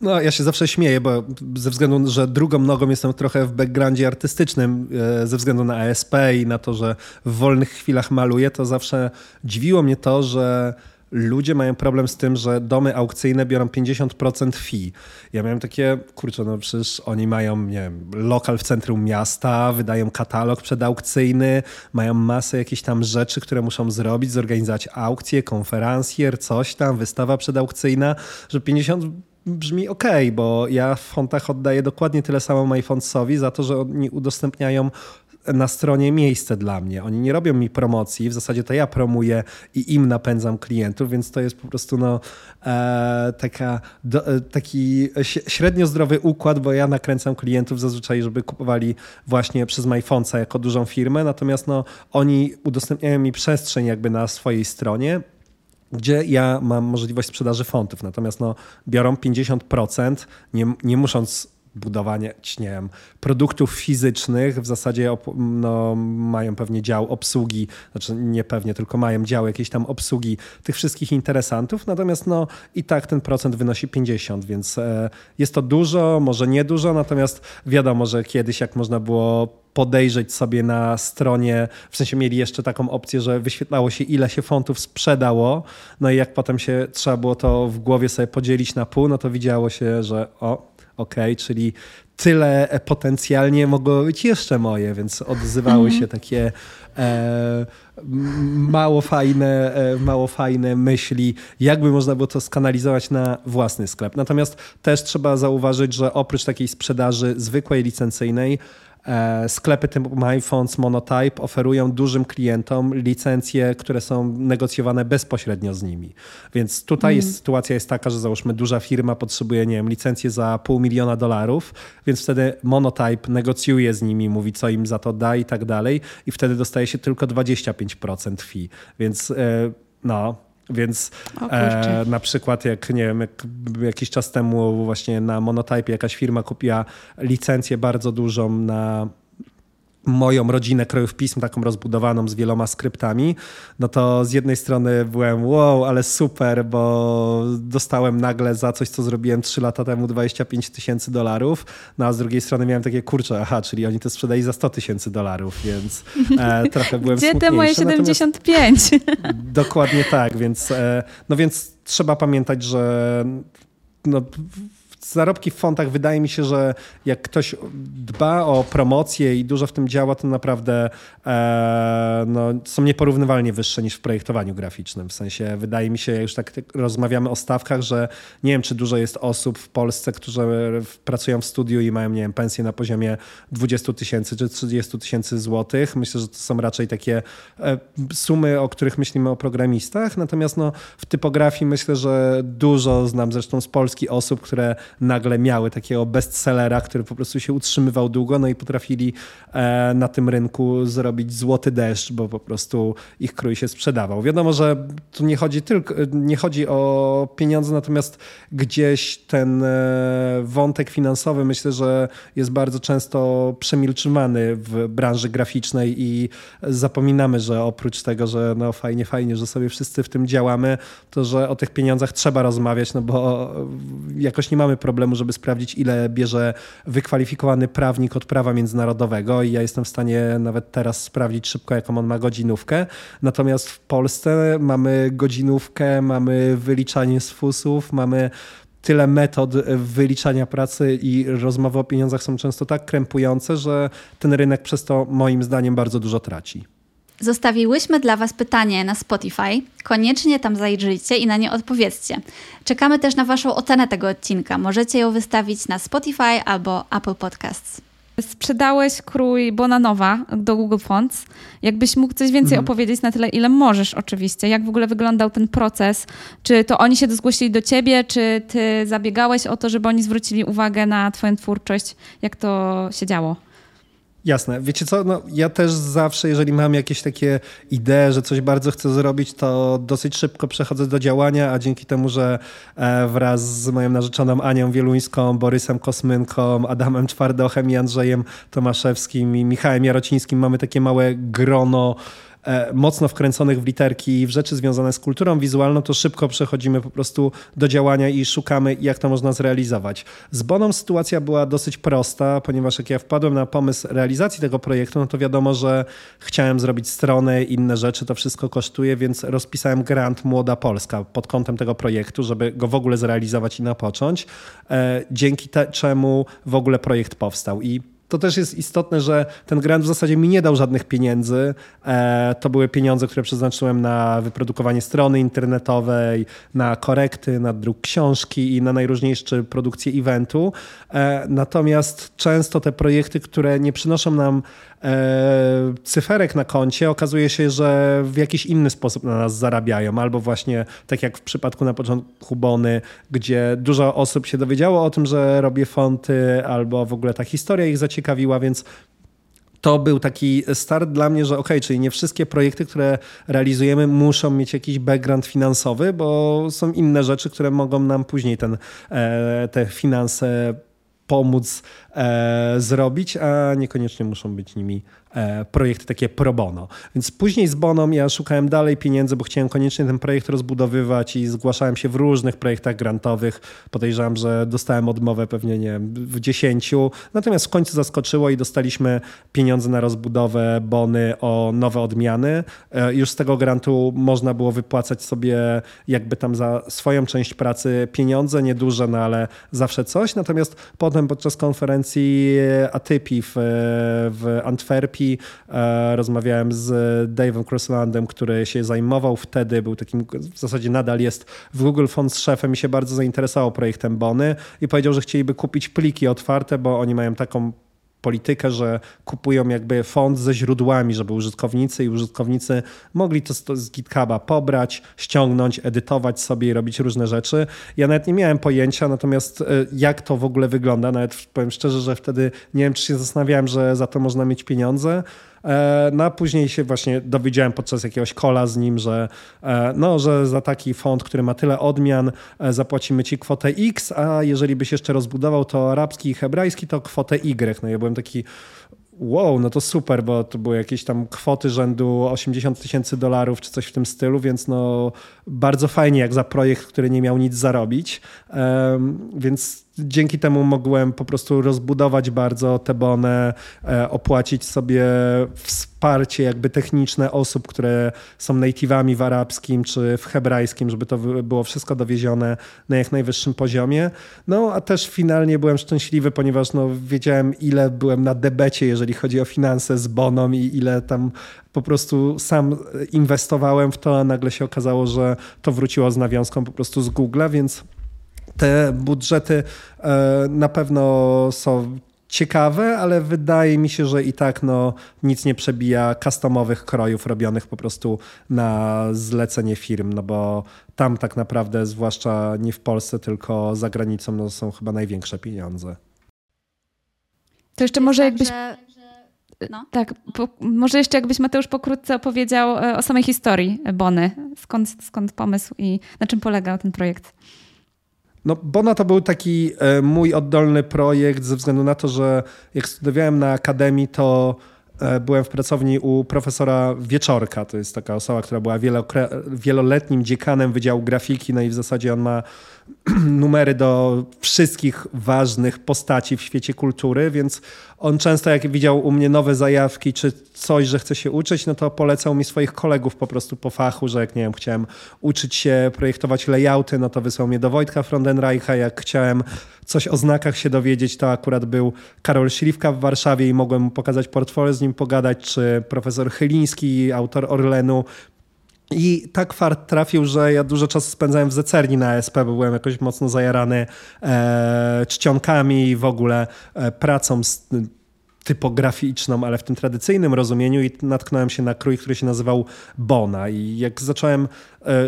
No, ja się zawsze śmieję, bo ze względu, że drugą nogą jestem trochę w backgroundzie artystycznym, e, ze względu na ASP i na to, że w wolnych chwilach maluję, to zawsze dziwiło mnie to, że ludzie mają problem z tym, że domy aukcyjne biorą 50% fee. Ja miałem takie, kurczę, no przecież oni mają, nie wiem, lokal w centrum miasta, wydają katalog przedaukcyjny, mają masę jakichś tam rzeczy, które muszą zrobić, zorganizować aukcję, konferencjer, coś tam, wystawa przedaukcyjna, że 50 brzmi ok, bo ja w fontach oddaję dokładnie tyle samo MyFontsowi za to, że oni udostępniają na stronie miejsce dla mnie. Oni nie robią mi promocji, w zasadzie to ja promuję i im napędzam klientów, więc to jest po prostu no, e, taka, do, e, taki średnio zdrowy układ, bo ja nakręcam klientów zazwyczaj, żeby kupowali właśnie przez MyFonca jako dużą firmę, natomiast no, oni udostępniają mi przestrzeń jakby na swojej stronie gdzie ja mam możliwość sprzedaży fontów. Natomiast no, biorą 50%, nie, nie musząc budowania, nie wiem, produktów fizycznych, w zasadzie no, mają pewnie dział obsługi, znaczy nie pewnie, tylko mają dział jakiejś tam obsługi tych wszystkich interesantów, natomiast no i tak ten procent wynosi 50, więc e, jest to dużo, może nie dużo, natomiast wiadomo, że kiedyś jak można było podejrzeć sobie na stronie, w sensie mieli jeszcze taką opcję, że wyświetlało się ile się fontów sprzedało, no i jak potem się trzeba było to w głowie sobie podzielić na pół, no to widziało się, że o, ok, czyli tyle potencjalnie mogło być jeszcze moje, więc odzywały się takie e, mało, fajne, e, mało fajne myśli, jakby można było to skanalizować na własny sklep. Natomiast też trzeba zauważyć, że oprócz takiej sprzedaży zwykłej licencyjnej, E, sklepy typu MyFonts, Monotype oferują dużym klientom licencje, które są negocjowane bezpośrednio z nimi. Więc tutaj mm. jest, sytuacja jest taka, że załóżmy duża firma potrzebuje, nie wiem, licencję za pół miliona dolarów, więc wtedy Monotype negocjuje z nimi, mówi co im za to da i tak dalej i wtedy dostaje się tylko 25% fee. Więc e, no, więc e, na przykład jak nie wiem, jak jakiś czas temu właśnie na Monotype jakaś firma kupiła licencję bardzo dużą na moją rodzinę krojów pism, taką rozbudowaną z wieloma skryptami, no to z jednej strony byłem wow, ale super, bo dostałem nagle za coś, co zrobiłem 3 lata temu 25 tysięcy dolarów, no a z drugiej strony miałem takie kurcze, aha, czyli oni to sprzedali za 100 tysięcy dolarów, więc e, trochę byłem Gdzie te moje 75? dokładnie tak, więc, e, no więc trzeba pamiętać, że no, zarobki w fontach wydaje mi się, że jak ktoś dba o promocję i dużo w tym działa, to naprawdę e, no, są nieporównywalnie wyższe niż w projektowaniu graficznym. W sensie wydaje mi się, już tak rozmawiamy o stawkach, że nie wiem, czy dużo jest osób w Polsce, którzy pracują w studiu i mają, nie wiem, pensję na poziomie 20 tysięcy czy 30 tysięcy złotych. Myślę, że to są raczej takie e, sumy, o których myślimy o programistach. Natomiast no, w typografii myślę, że dużo znam zresztą z Polski osób, które nagle miały takiego bestsellera, który po prostu się utrzymywał długo, no i potrafili e, na tym rynku zrobić złoty deszcz, bo po prostu ich krój się sprzedawał. Wiadomo, że tu nie chodzi tylko, nie chodzi o pieniądze, natomiast gdzieś ten e, wątek finansowy myślę, że jest bardzo często przemilczywany w branży graficznej i zapominamy, że oprócz tego, że no fajnie, fajnie, że sobie wszyscy w tym działamy, to że o tych pieniądzach trzeba rozmawiać, no bo jakoś nie mamy problemu, żeby sprawdzić, ile bierze wykwalifikowany prawnik od prawa międzynarodowego i ja jestem w stanie nawet teraz sprawdzić szybko, jaką on ma godzinówkę. Natomiast w Polsce mamy godzinówkę, mamy wyliczanie z fusów, mamy tyle metod wyliczania pracy i rozmowy o pieniądzach są często tak krępujące, że ten rynek przez to moim zdaniem bardzo dużo traci. Zostawiłyśmy dla Was pytanie na Spotify. Koniecznie tam zajrzyjcie i na nie odpowiedzcie. Czekamy też na Waszą ocenę tego odcinka. Możecie ją wystawić na Spotify albo Apple Podcasts. Sprzedałeś krój Bonanowa do Google Fonts. Jakbyś mógł coś więcej mhm. opowiedzieć na tyle, ile możesz oczywiście. Jak w ogóle wyglądał ten proces? Czy to oni się zgłosili do ciebie, czy ty zabiegałeś o to, żeby oni zwrócili uwagę na twoją twórczość? Jak to się działo? Jasne. Wiecie co, no, ja też zawsze, jeżeli mam jakieś takie idee, że coś bardzo chcę zrobić, to dosyć szybko przechodzę do działania, a dzięki temu, że e, wraz z moją narzeczoną Anią Wieluńską, Borysem Kosmynką, Adamem Twardochem i Andrzejem Tomaszewskim i Michałem Jarocińskim mamy takie małe grono mocno wkręconych w literki i w rzeczy związane z kulturą wizualną, to szybko przechodzimy po prostu do działania i szukamy, jak to można zrealizować. Z Boną sytuacja była dosyć prosta, ponieważ jak ja wpadłem na pomysł realizacji tego projektu, no to wiadomo, że chciałem zrobić stronę, inne rzeczy, to wszystko kosztuje, więc rozpisałem grant Młoda Polska pod kątem tego projektu, żeby go w ogóle zrealizować i napocząć, e, dzięki te, czemu w ogóle projekt powstał. I to też jest istotne, że ten grant w zasadzie mi nie dał żadnych pieniędzy. E, to były pieniądze, które przeznaczyłem na wyprodukowanie strony internetowej, na korekty, na druk książki i na najróżniejsze produkcje eventu. E, natomiast często te projekty, które nie przynoszą nam cyferek na koncie, okazuje się, że w jakiś inny sposób na nas zarabiają. Albo właśnie tak jak w przypadku na początku Bony, gdzie dużo osób się dowiedziało o tym, że robię fonty, albo w ogóle ta historia ich zaciekawiła, więc to był taki start dla mnie, że ok, czyli nie wszystkie projekty, które realizujemy, muszą mieć jakiś background finansowy, bo są inne rzeczy, które mogą nam później ten, e, te finanse pomóc e, zrobić, a niekoniecznie muszą być nimi E, projekty takie pro bono. Więc później z Boną ja szukałem dalej pieniędzy, bo chciałem koniecznie ten projekt rozbudowywać i zgłaszałem się w różnych projektach grantowych. Podejrzewam, że dostałem odmowę pewnie nie w dziesięciu. Natomiast w końcu zaskoczyło i dostaliśmy pieniądze na rozbudowę Bony o nowe odmiany. E, już z tego grantu można było wypłacać sobie jakby tam za swoją część pracy pieniądze, nieduże, no ale zawsze coś. Natomiast potem podczas konferencji Atypi w, w Antwerpii. E, rozmawiałem z Dave'em Crosslandem, który się zajmował wtedy, był takim, w zasadzie nadal jest w Google Fonts szefem i się bardzo zainteresował projektem Bony i powiedział, że chcieliby kupić pliki otwarte, bo oni mają taką politykę, że kupują jakby font ze źródłami, żeby użytkownicy i użytkownicy mogli to z GitHuba pobrać, ściągnąć, edytować sobie i robić różne rzeczy. Ja nawet nie miałem pojęcia, natomiast e, jak to w ogóle wygląda, nawet powiem szczerze, że wtedy nie wiem, czy się zastanawiałem, że za to można mieć pieniądze. E, no a później się właśnie dowiedziałem podczas jakiegoś kola z nim, że, e, no, że za taki font, który ma tyle odmian, e, zapłacimy ci kwotę X, a jeżeli byś jeszcze rozbudował to arabski i hebrajski, to kwotę Y. No ja byłem taki wow, no to super, bo to były jakieś tam kwoty rzędu 80 tysięcy dolarów czy coś w tym stylu, więc no bardzo fajnie jak za projekt, który nie miał nic zarobić. Um, więc dzięki temu mogłem po prostu rozbudować bardzo te bony, e, opłacić sobie wsparcie jakby techniczne osób, które są native'ami w arabskim czy w hebrajskim, żeby to było wszystko dowiezione na jak najwyższym poziomie. No a też finalnie byłem szczęśliwy, ponieważ no, wiedziałem ile byłem na debecie, jeżeli chodzi o finanse z boną i ile tam po prostu sam inwestowałem w to, a nagle się okazało, że to wróciło z nawiązką po prostu z Google'a, więc te budżety e, na pewno są ciekawe, ale wydaje mi się, że i tak no, nic nie przebija customowych krojów robionych po prostu na zlecenie firm, no bo tam tak naprawdę, zwłaszcza nie w Polsce, tylko za granicą, no, są chyba największe pieniądze. To jeszcze może jakbyś... No. Tak, po, może jeszcze jakbyś Mateusz pokrótce opowiedział e, o samej historii Bony. Skąd, skąd pomysł i na czym polegał ten projekt? No, Bona to był taki e, mój oddolny projekt ze względu na to, że jak studiowałem na akademii, to byłem w pracowni u profesora Wieczorka. To jest taka osoba, która była wieloletnim dziekanem Wydziału Grafiki, no i w zasadzie on ma numery do wszystkich ważnych postaci w świecie kultury, więc on często jak widział u mnie nowe zajawki czy coś, że chce się uczyć, no to polecał mi swoich kolegów po prostu po fachu, że jak nie wiem, chciałem uczyć się projektować layouty, no to wysłał mnie do Wojtka Frondenreicha, jak chciałem coś o znakach się dowiedzieć, to akurat był Karol Śliwka w Warszawie i mogłem mu pokazać portfolio, z nim pogadać, czy profesor Chyliński, autor Orlenu, i tak fart trafił, że ja dużo czasu spędzałem w Zecerni na ASP, bo byłem jakoś mocno zajarany e, czcionkami i w ogóle e, pracą z, typograficzną, ale w tym tradycyjnym rozumieniu i natknąłem się na krój, który się nazywał Bona. I jak zacząłem E,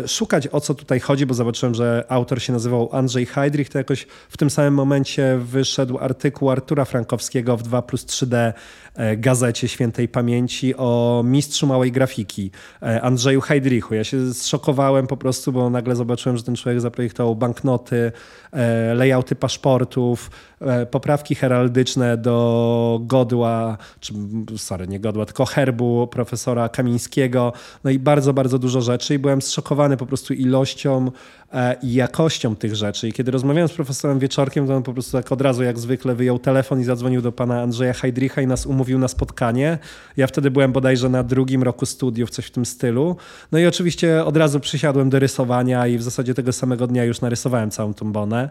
szukać o co tutaj chodzi, bo zobaczyłem, że autor się nazywał Andrzej Heidrich, to jakoś w tym samym momencie wyszedł artykuł Artura Frankowskiego w 2 plus 3D e, gazecie świętej pamięci o mistrzu małej grafiki, e, Andrzeju Heidrichu. Ja się zszokowałem po prostu, bo nagle zobaczyłem, że ten człowiek zaprojektował banknoty, layouty paszportów, poprawki heraldyczne do godła, czy sorry, nie godła, tylko herbu profesora Kamińskiego, no i bardzo, bardzo dużo rzeczy i byłem zszokowany zszokowany po prostu ilością e, i jakością tych rzeczy. I kiedy rozmawiałem z profesorem Wieczorkiem, to on po prostu tak od razu jak zwykle wyjął telefon i zadzwonił do pana Andrzeja Heidricha i nas umówił na spotkanie. Ja wtedy byłem bodajże na drugim roku studiów, coś w tym stylu. No i oczywiście od razu przysiadłem do rysowania i w zasadzie tego samego dnia już narysowałem całą tą bonę.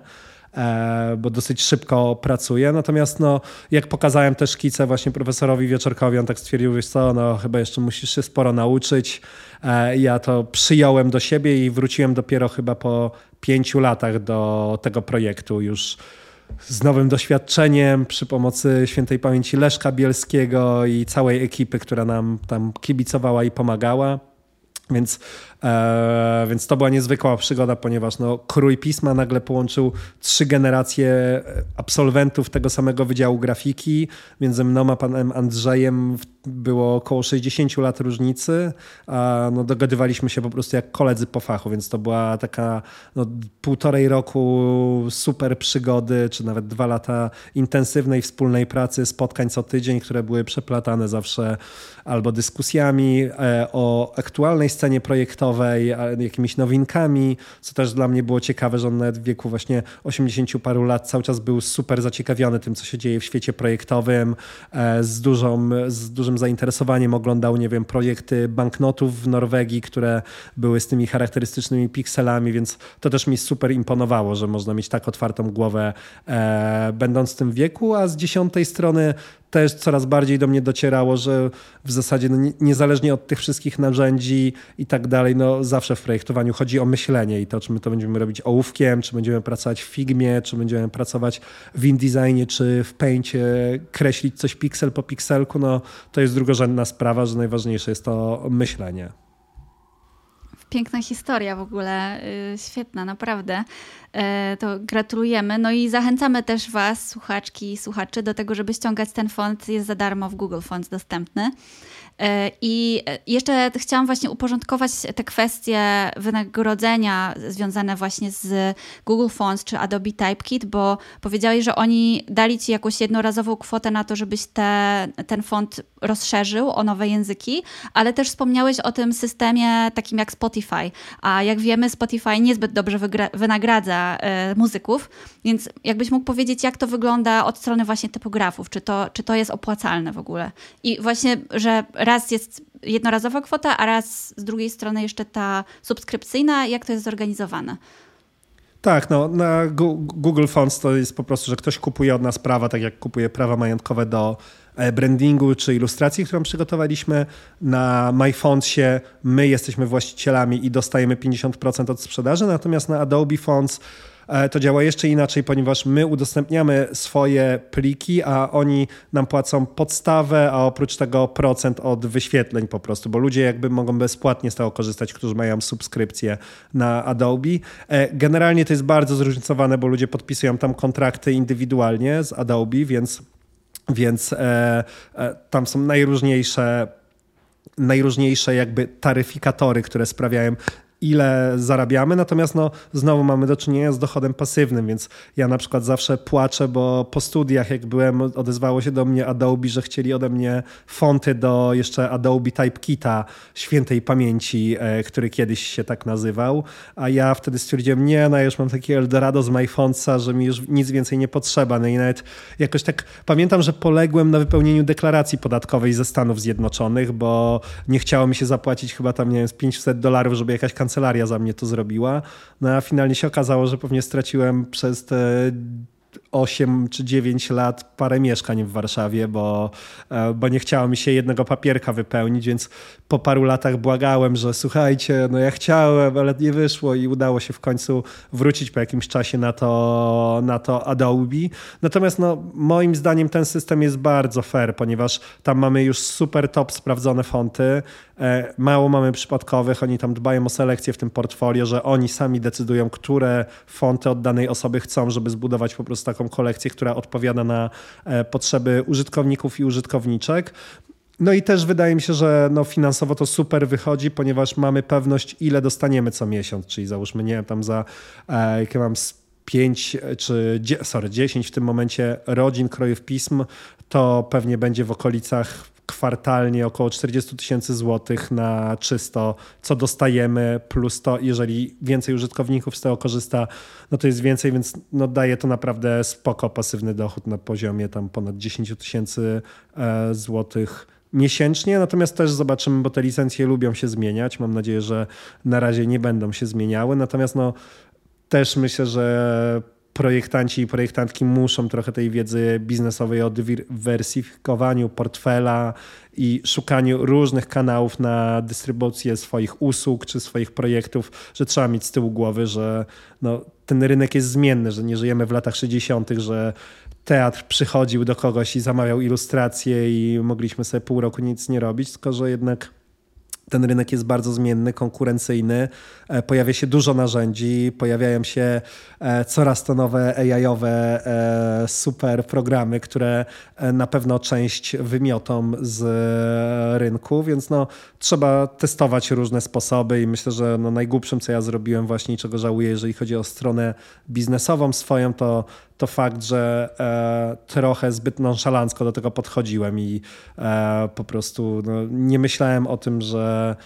E, bo dosyć szybko pracuje. Natomiast no, jak pokazałem te szkice właśnie profesorowi Wieczorkowi, on tak stwierdził, wiesz co, no chyba jeszcze musisz się sporo nauczyć. E, ja to przyjąłem do siebie i wróciłem dopiero chyba po pięciu latach do tego projektu już z nowym doświadczeniem przy pomocy świętej pamięci Leszka Bielskiego i całej ekipy, która nam tam kibicowała i pomagała. Więc, e, więc to była niezwykła przygoda, ponieważ no, krój pisma nagle połączył trzy generacje absolwentów tego samego Wydziału Grafiki. Między mną a panem Andrzejem było około 60 lat różnicy, a no, dogadywaliśmy się po prostu jak koledzy po fachu, więc to była taka no, półtorej roku super przygody, czy nawet dwa lata intensywnej wspólnej pracy, spotkań co tydzień, które były przeplatane zawsze albo dyskusjami e, o aktualnej scenie projektowej, jakimiś nowinkami, co też dla mnie było ciekawe, że on nawet w wieku właśnie 80 paru lat cały czas był super zaciekawiony tym, co się dzieje w świecie projektowym, e, z, dużą, z dużym zainteresowaniem oglądał, nie wiem, projekty banknotów w Norwegii, które były z tymi charakterystycznymi pikselami, więc to też mi super imponowało, że można mieć tak otwartą głowę e, będąc w tym wieku, a z dziesiątej strony też coraz bardziej do mnie docierało, że w zasadzie no, niezależnie od tych wszystkich narzędzi i tak dalej, no zawsze w projektowaniu chodzi o myślenie i to, czy my to będziemy robić ołówkiem, czy będziemy pracować w Figmie, czy będziemy pracować w InDesignie, czy w Paintie, kreślić coś piksel po pikselku, no to jest drugorzędna sprawa, że najważniejsze jest to myślenie. Piękna historia w ogóle, yy, świetna, naprawdę. Yy, to gratulujemy. No i zachęcamy też Was, słuchaczki i słuchaczy, do tego, żeby ściągać ten font. Jest za darmo w Google Fonts dostępny. E, I jeszcze chciałam właśnie uporządkować te kwestie wynagrodzenia związane właśnie z Google Fonts czy Adobe Typekit, bo powiedziałeś, że oni dali ci jakąś jednorazową kwotę na to, żebyś te, ten font rozszerzył o nowe języki, ale też wspomniałeś o tym systemie takim jak Spotify. A jak wiemy, Spotify niezbyt dobrze wynagradza e, muzyków, więc jakbyś mógł powiedzieć, jak to wygląda od strony właśnie typografów, czy to, czy to jest opłacalne w ogóle? I właśnie, że raz jest jednorazowa kwota, a raz z drugiej strony jeszcze ta subskrypcyjna. Jak to jest zorganizowane? Tak, no na Google Fonts to jest po prostu, że ktoś kupuje od nas prawa, tak jak kupuje prawa majątkowe do e, brandingu czy ilustracji, którą przygotowaliśmy. Na MyFontsie my jesteśmy właścicielami i dostajemy 50% od sprzedaży, natomiast na Adobe Fonts to działa jeszcze inaczej, ponieważ my udostępniamy swoje pliki, a oni nam płacą podstawę, a oprócz tego procent od wyświetleń po prostu, bo ludzie jakby mogą bezpłatnie z tego korzystać, którzy mają subskrypcję na Adobe. E, generalnie to jest bardzo zróżnicowane, bo ludzie podpisują tam kontrakty indywidualnie z Adobe, więc, więc e, e, tam są najróżniejsze najróżniejsze jakby taryfikatory, które sprawiają ile zarabiamy, natomiast no, znowu mamy do czynienia z dochodem pasywnym, więc ja na przykład zawsze płaczę, bo po studiach jak byłem, odezwało się do mnie Adobe, że chcieli ode mnie fonty do jeszcze Adobe Typekita świętej pamięci, e, który kiedyś się tak nazywał, a ja wtedy stwierdziłem, nie, no ja już mam takie Eldorado z MyFontsa, że mi już nic więcej nie potrzeba, no i nawet jakoś tak pamiętam, że poległem na wypełnieniu deklaracji podatkowej ze Stanów Zjednoczonych, bo nie chciało mi się zapłacić chyba tam, nie wiem, z 500 dolarów, żeby jakaś za mnie to zrobiła. No a finalnie się okazało, że pewnie straciłem przez te 8 czy 9 lat parę mieszkań w Warszawie, bo, e, bo nie chciało mi się jednego papierka wypełnić, więc po paru latach błagałem, że słuchajcie, no ja chciałem, ale nie wyszło i udało się w końcu wrócić po jakimś czasie na to, na to Adobe. Natomiast no, moim zdaniem ten system jest bardzo fair, ponieważ tam mamy już super top sprawdzone fonty, e, mało mamy przypadkowych, oni tam dbają o selekcję w tym portfolio, że oni sami decydują, które fonty od danej osoby chcą, żeby zbudować po prostu taką kolekcję, która odpowiada na e, potrzeby użytkowników i użytkowniczek. No i też wydaje mi się, że no finansowo to super wychodzi, ponieważ mamy pewność, ile dostaniemy co miesiąc, czyli załóżmy, nie wiem, tam za, e, jakie mam 5 czy sorry, 10 w tym momencie rodzin krojów pism, to pewnie będzie w okolicach kwartalnie około 40 tysięcy złotych na czysto, co dostajemy, plus to, jeżeli więcej użytkowników z tego korzysta, no to jest więcej, więc no daje to naprawdę spoko pasywny dochód na poziomie tam ponad 10 tysięcy e, złotych miesięcznie, natomiast też zobaczymy, bo te licencje lubią się zmieniać. Mam nadzieję, że na razie nie będą się zmieniały, natomiast no też myślę, że projektanci i projektantki muszą trochę tej wiedzy biznesowej o dywersyfikowaniu portfela i szukaniu różnych kanałów na dystrybucję swoich usług czy swoich projektów, że trzeba mieć z tyłu głowy, że no, ten rynek jest zmienny, że nie żyjemy w latach 60., że teatr przychodził do kogoś i zamawiał ilustrację i mogliśmy sobie pół roku nic nie robić, tylko że jednak ten rynek jest bardzo zmienny, konkurencyjny, e, pojawia się dużo narzędzi, pojawiają się e, coraz to nowe AI-owe e, super programy, które na pewno część wymiotą z rynku, więc no, trzeba testować różne sposoby i myślę, że no, najgłupszym, co ja zrobiłem właśnie czego żałuję, jeżeli chodzi o stronę biznesową swoją, to to fakt, że e, trochę zbyt nonszalancko do tego podchodziłem i e, po prostu no, nie myślałem o tym, że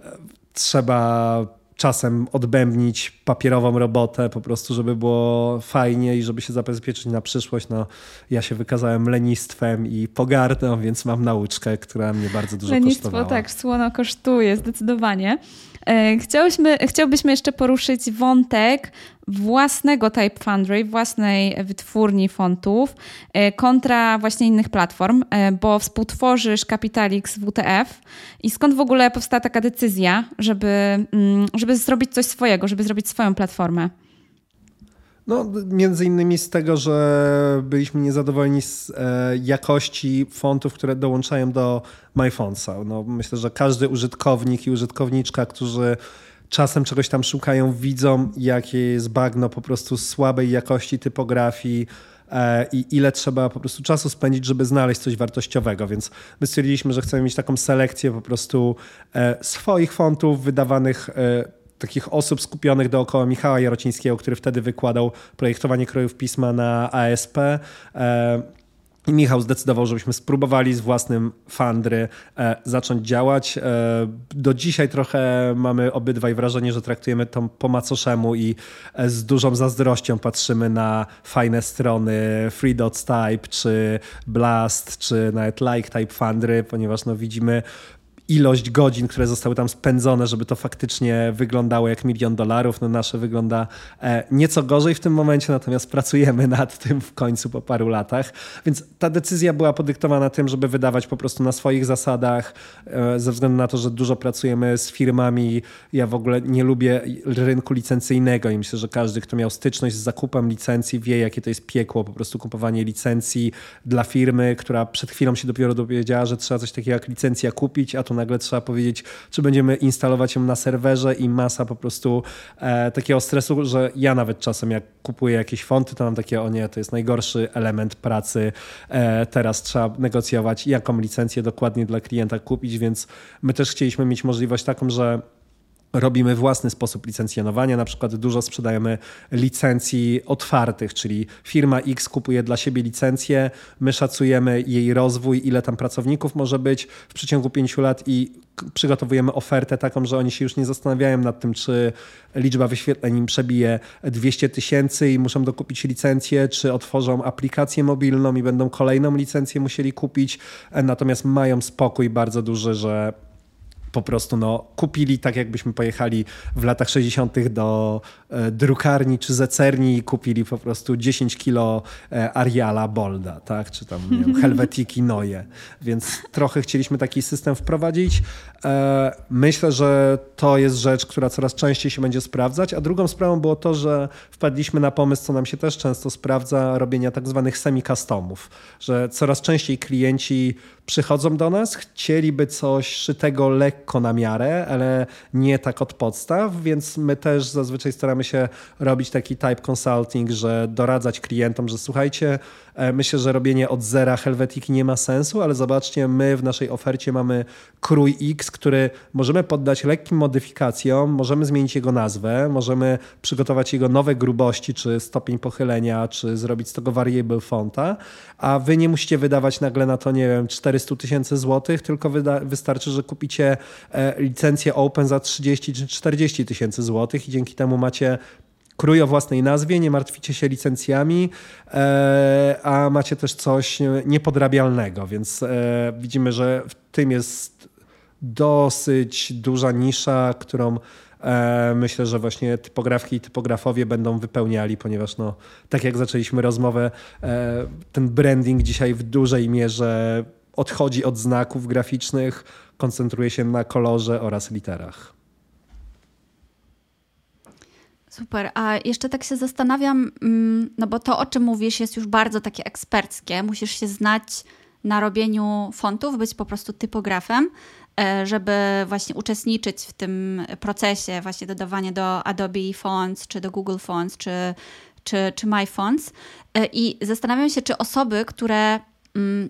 e, trzeba czasem odbębnić papierową robotę, po prostu, żeby było fajnie i żeby się zabezpieczyć na przyszłość. No, ja się wykazałem lenistwem i pogardą, więc mam nauczkę, która mnie bardzo dużo Lenistwo, kosztowała. tak, słono kosztuje, zdecydowanie. E, chciałyśmy, chciałbyśmy jeszcze poruszyć wątek własnego Type Foundry, własnej wytwórni fontów e, kontra właśnie innych platform, e, bo współtworzysz Capitalix WTF i skąd w ogóle powstała taka decyzja, żeby, mm, żeby zrobić coś swojego, żeby zrobić swoją platformę? No, między innymi z tego, że byliśmy niezadowoleni z e, jakości fontów, które dołączają do MyFontsa. No, myślę, że każdy użytkownik i użytkowniczka, którzy czasem czegoś tam szukają, widzą, jakie jest bagno po prostu słabej jakości typografii, e, i ile trzeba po prostu czasu spędzić, żeby znaleźć coś wartościowego. Więc my stwierdziliśmy, że chcemy mieć taką selekcję po prostu e, swoich fontów wydawanych takich osób skupionych dookoła Michała Jarocińskiego, który wtedy wykładał projektowanie krojów pisma na ASP. E, I Michał zdecydował, żebyśmy spróbowali z własnym Fandry e, zacząć działać. E, do dzisiaj trochę mamy obydwaj wrażenie, że traktujemy to po macoszemu i z dużą zazdrością patrzymy na fajne strony FreeDots Type, czy Blast, czy nawet Like Type Fandry, ponieważ no widzimy ilość godzin, które zostały tam spędzone, żeby to faktycznie wyglądało jak milion dolarów. No nasze wygląda e, nieco gorzej w tym momencie, natomiast pracujemy nad tym w końcu po paru latach. Więc ta decyzja była podyktowana tym, żeby wydawać po prostu na swoich zasadach, e, ze względu na to, że dużo pracujemy z firmami. Ja w ogóle nie lubię rynku licencyjnego i myślę, że każdy, kto miał styczność z zakupem licencji, wie, jakie to jest piekło, po prostu kupowanie licencji dla firmy, która przed chwilą się dopiero dowiedziała, że trzeba coś takiego jak licencja kupić, a tu nagle trzeba powiedzieć, czy będziemy instalować ją na serwerze i masa po prostu e, takiego stresu, że ja nawet czasem jak kupuję jakieś fonty, to mam takie, o nie, to jest najgorszy element pracy. E, teraz trzeba negocjować, jaką licencję dokładnie dla klienta kupić, więc my też chcieliśmy mieć możliwość taką, że Robimy własny sposób licencjonowania, na przykład dużo sprzedajemy licencji otwartych, czyli firma X kupuje dla siebie licencję, my szacujemy jej rozwój, ile tam pracowników może być w przeciągu pięciu lat i przygotowujemy ofertę taką, że oni się już nie zastanawiają nad tym, czy liczba wyświetleń im przebije 200 tysięcy i muszą dokupić licencję, czy otworzą aplikację mobilną i będą kolejną licencję musieli kupić, natomiast mają spokój bardzo duży, że po prostu no, kupili tak, jakbyśmy pojechali w latach 60. do e, drukarni czy zecerni i kupili po prostu 10 kilo e, Ariala Bolda, tak? czy tam wiem, Helvetiki Noje. Więc trochę chcieliśmy taki system wprowadzić. E, myślę, że to jest rzecz, która coraz częściej się będzie sprawdzać, a drugą sprawą było to, że wpadliśmy na pomysł, co nam się też często sprawdza, robienia tak zwanych semi-customów, że coraz częściej klienci przychodzą do nas, chcieliby coś szytego lekko na miarę, ale nie tak od podstaw, więc my też zazwyczaj staramy się robić taki type consulting, że doradzać klientom, że słuchajcie, myślę, że robienie od zera Helvetiki nie ma sensu, ale zobaczcie, my w naszej ofercie mamy krój X, który możemy poddać lekkim modyfikacjom, możemy zmienić jego nazwę, możemy przygotować jego nowe grubości, czy stopień pochylenia, czy zrobić z tego variable fonta, a wy nie musicie wydawać nagle na to, nie wiem, 4 400 tysięcy złotych, tylko wystarczy, że kupicie e, licencję Open za 30 czy 40 tysięcy złotych i dzięki temu macie krój o własnej nazwie, nie martwicie się licencjami, e, a macie też coś niepodrabialnego, więc e, widzimy, że w tym jest dosyć duża nisza, którą myślę, że właśnie typografki i typografowie będą wypełniali, ponieważ no, tak jak zaczęliśmy rozmowę, ten branding dzisiaj w dużej mierze odchodzi od znaków graficznych, koncentruje się na kolorze oraz literach. Super. A jeszcze tak się zastanawiam, mm, no bo to, o czym mówisz, jest już bardzo takie eksperckie. Musisz się znać na robieniu fontów, być po prostu typografem, e, żeby właśnie uczestniczyć w tym procesie właśnie dodawania do Adobe Fonts, czy do Google Fonts, czy, czy, czy My Fonts. E, I zastanawiam się, czy osoby, które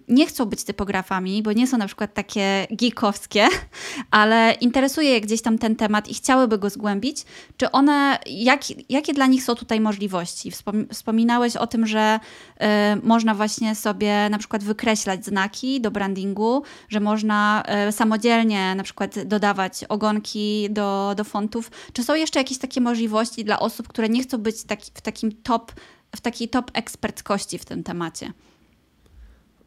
nie chcą być typografami, bo nie są na przykład takie geekowskie, ale interesuje je gdzieś tam ten temat i chciałyby go zgłębić, czy one, jak, jakie dla nich są tutaj możliwości? Wspominałeś o tym, że y, można właśnie sobie na przykład wykreślać znaki do brandingu, że można y, samodzielnie na przykład dodawać ogonki do, do fontów. Czy są jeszcze jakieś takie możliwości dla osób, które nie chcą być taki, w takim top, w takiej top eksperckości w tym temacie?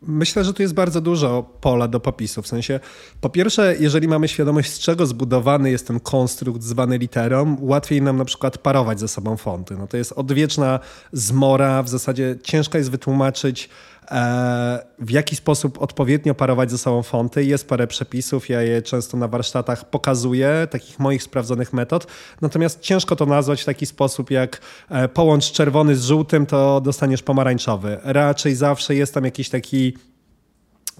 Myślę, że tu jest bardzo dużo pola do popisu. W sensie, po pierwsze, jeżeli mamy świadomość, z czego zbudowany jest ten konstrukt zwany literą, łatwiej nam na przykład parować ze sobą fonty. No to jest odwieczna zmora, w zasadzie ciężko jest wytłumaczyć w jaki sposób odpowiednio parować ze sobą fonty. Jest parę przepisów, ja je często na warsztatach pokazuję, takich moich sprawdzonych metod. Natomiast ciężko to nazwać w taki sposób jak e, połącz czerwony z żółtym, to dostaniesz pomarańczowy. Raczej zawsze jest tam jakiś taki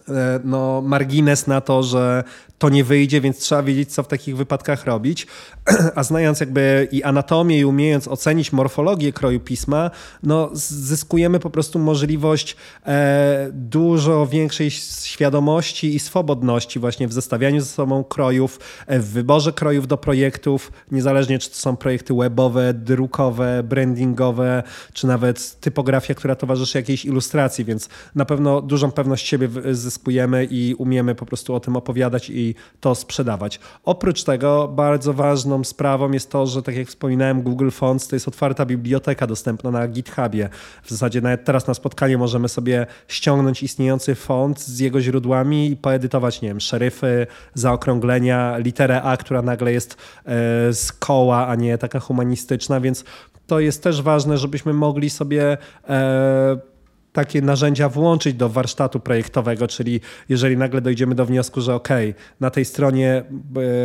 e, no, margines na to, że to nie wyjdzie, więc trzeba wiedzieć, co w takich wypadkach robić. A znając jakby i anatomię, i umiejąc ocenić morfologię kroju pisma, no zyskujemy po prostu możliwość e, dużo większej świadomości i swobodności właśnie w zestawianiu ze sobą krojów, e, w wyborze krojów do projektów, niezależnie czy to są projekty webowe, drukowe, brandingowe, czy nawet typografia, która towarzyszy jakiejś ilustracji, więc na pewno dużą pewność siebie zyskujemy i umiemy po prostu o tym opowiadać i to sprzedawać. Oprócz tego bardzo ważną sprawą jest to, że tak jak wspominałem, Google Fonts to jest otwarta biblioteka dostępna na GitHubie. W zasadzie nawet teraz na spotkaniu możemy sobie ściągnąć istniejący font z jego źródłami i poedytować, nie wiem, szeryfy, zaokrąglenia, literę A, która nagle jest e, z koła, a nie taka humanistyczna, więc to jest też ważne, żebyśmy mogli sobie e, takie narzędzia włączyć do warsztatu projektowego, czyli jeżeli nagle dojdziemy do wniosku, że ok, na tej stronie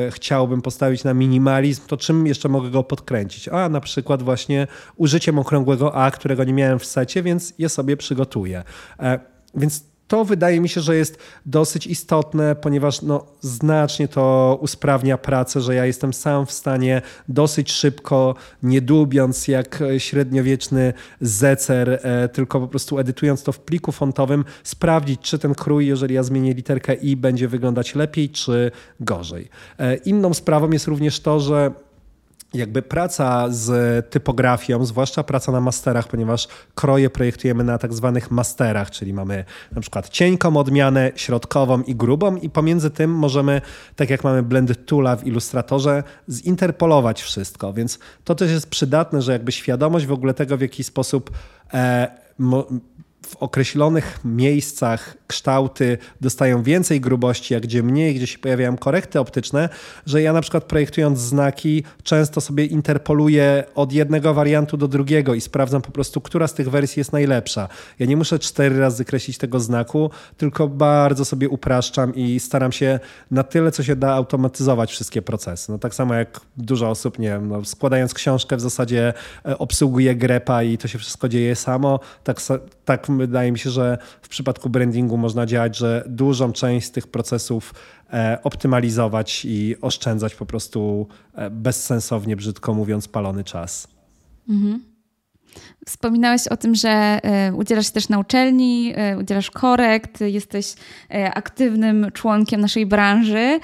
e, chciałbym postawić na minimalizm, to czym jeszcze mogę go podkręcić? A na przykład właśnie użyciem okrągłego A, którego nie miałem w secie, więc je sobie przygotuję. E, więc to wydaje mi się, że jest dosyć istotne, ponieważ no, znacznie to usprawnia pracę, że ja jestem sam w stanie dosyć szybko, nie dłubiąc jak średniowieczny zecer, e, tylko po prostu edytując to w pliku fontowym, sprawdzić, czy ten krój, jeżeli ja zmienię literkę i, będzie wyglądać lepiej, czy gorzej. E, inną sprawą jest również to, że jakby praca z typografią, zwłaszcza praca na masterach, ponieważ kroje projektujemy na tak zwanych masterach, czyli mamy na przykład cienką odmianę, środkową i grubą i pomiędzy tym możemy, tak jak mamy blend toola w Illustratorze, zinterpolować wszystko, więc to też jest przydatne, że jakby świadomość w ogóle tego, w jaki sposób e, w określonych miejscach kształty dostają więcej grubości, a gdzie mniej, gdzie się pojawiają korekty optyczne, że ja na przykład projektując znaki często sobie interpoluję od jednego wariantu do drugiego i sprawdzam po prostu, która z tych wersji jest najlepsza. Ja nie muszę cztery razy kreślić tego znaku, tylko bardzo sobie upraszczam i staram się na tyle, co się da automatyzować wszystkie procesy. No tak samo jak dużo osób, nie wiem, no, składając książkę w zasadzie e, obsługuje grepa i to się wszystko dzieje samo, tak, tak wydaje mi się, że w przypadku brandingu można działać, że dużą część z tych procesów e, optymalizować i oszczędzać po prostu e, bezsensownie, brzydko mówiąc, palony czas. Mhm. Wspominałeś o tym, że e, udzielasz się też na uczelni, udzielasz korekt, jesteś aktywnym członkiem naszej branży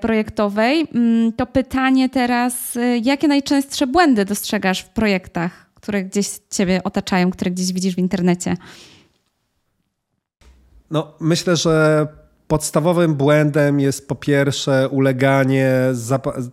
projektowej. Mm, to pytanie teraz, jakie najczęstsze błędy dostrzegasz w projektach, które gdzieś Ciebie otaczają, które gdzieś widzisz w internecie? No, myślę, że podstawowym błędem jest po pierwsze uleganie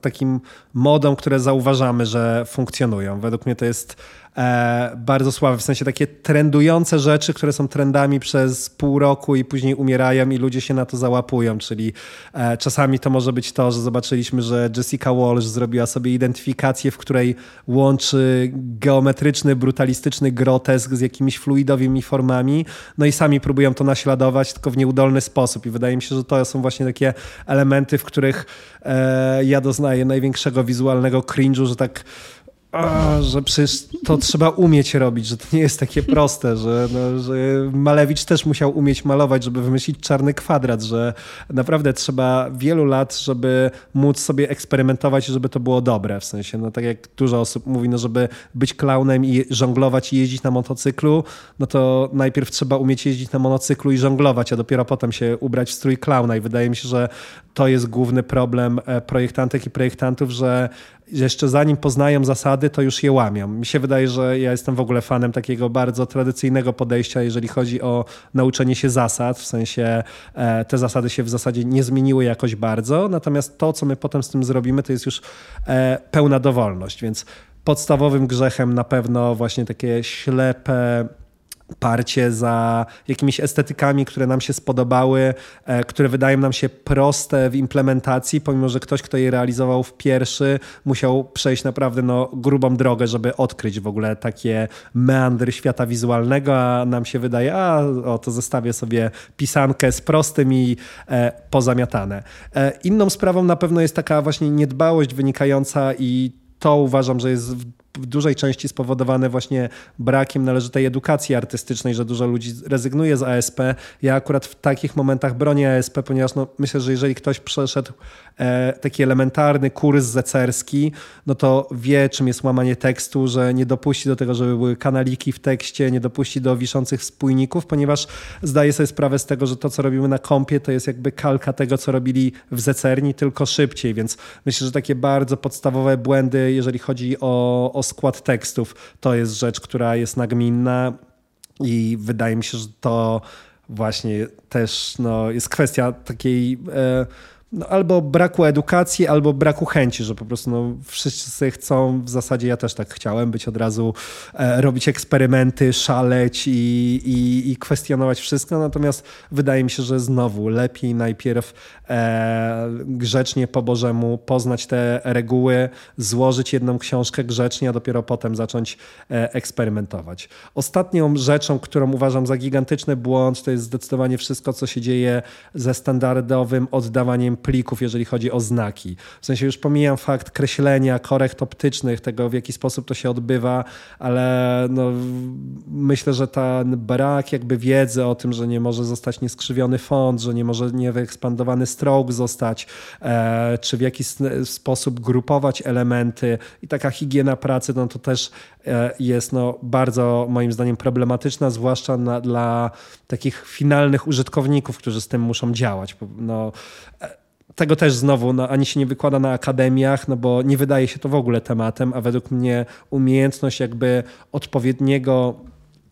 takim modom, które zauważamy, że funkcjonują. Według mnie to jest e, bardzo słabe, w sensie takie trendujące rzeczy, które są trendami przez pół roku i później umierają i ludzie się na to załapują, czyli e, czasami to może być to, że zobaczyliśmy, że Jessica Walsh zrobiła sobie identyfikację, w której łączy geometryczny, brutalistyczny grotesk z jakimiś fluidowymi formami, no i sami próbują to naśladować, tylko w nieudolny sposób. I wydaje mi się, że to są właśnie takie elementy, w których e, ja doznaję największego wizualnego cringe'u, że tak że przecież to trzeba umieć robić, że to nie jest takie proste, że, no, że Malewicz też musiał umieć malować, żeby wymyślić czarny kwadrat, że naprawdę trzeba wielu lat, żeby móc sobie eksperymentować i żeby to było dobre. W sensie, no tak jak dużo osób mówi, no żeby być klaunem i żonglować i jeździć na motocyklu, no to najpierw trzeba umieć jeździć na monocyklu i żonglować, a dopiero potem się ubrać w strój klauna i wydaje mi się, że to jest główny problem e, projektantek i projektantów, że jeszcze zanim poznają zasady, to już je łamią. Mi się wydaje, że ja jestem w ogóle fanem takiego bardzo tradycyjnego podejścia, jeżeli chodzi o nauczenie się zasad, w sensie e, te zasady się w zasadzie nie zmieniły jakoś bardzo, natomiast to, co my potem z tym zrobimy, to jest już e, pełna dowolność, więc podstawowym grzechem na pewno właśnie takie ślepe parcie za jakimiś estetykami, które nam się spodobały, e, które wydają nam się proste w implementacji, pomimo że ktoś, kto je realizował w pierwszy, musiał przejść naprawdę no, grubą drogę, żeby odkryć w ogóle takie meandry świata wizualnego, a nam się wydaje, a o, to zostawię sobie pisankę z prostym i e, pozamiatane. E, inną sprawą na pewno jest taka właśnie niedbałość wynikająca i to uważam, że jest w w dużej części spowodowane właśnie brakiem należytej edukacji artystycznej, że dużo ludzi rezygnuje z ASP. Ja akurat w takich momentach bronię ASP, ponieważ no, myślę, że jeżeli ktoś przeszedł e, taki elementarny kurs zecerski, no to wie, czym jest łamanie tekstu, że nie dopuści do tego, żeby były kanaliki w tekście, nie dopuści do wiszących spójników, ponieważ zdaje sobie sprawę z tego, że to, co robimy na kompie, to jest jakby kalka tego, co robili w zecerni, tylko szybciej, więc myślę, że takie bardzo podstawowe błędy, jeżeli chodzi o, o skład tekstów, to jest rzecz, która jest nagminna i wydaje mi się, że to właśnie też no, jest kwestia takiej e, no, albo braku edukacji, albo braku chęci, że po prostu no, wszyscy chcą, w zasadzie ja też tak chciałem być od razu, e, robić eksperymenty, szaleć i, i, i, kwestionować wszystko, natomiast wydaje mi się, że znowu lepiej najpierw e, grzecznie po Bożemu poznać te reguły, złożyć jedną książkę grzecznie, a dopiero potem zacząć e, eksperymentować. Ostatnią rzeczą, którą uważam za gigantyczny błąd, to jest zdecydowanie wszystko, co się dzieje ze standardowym oddawaniem plików, jeżeli chodzi o znaki. W sensie już pomijam fakt kreślenia, korekt optycznych, tego w jaki sposób to się odbywa, ale no, myślę, że ten brak jakby wiedzy o tym, że nie może zostać nieskrzywiony font, że nie może niewyekspandowany stroke zostać, e, czy w jaki sposób grupować elementy i taka higiena pracy, no to też e, jest no, bardzo moim zdaniem problematyczna, zwłaszcza na, dla takich finalnych użytkowników, którzy z tym muszą działać. No, e, tego też znowu no, ani się nie wykłada na akademiach, no bo nie wydaje się to w ogóle tematem, a według mnie umiejętność jakby odpowiedniego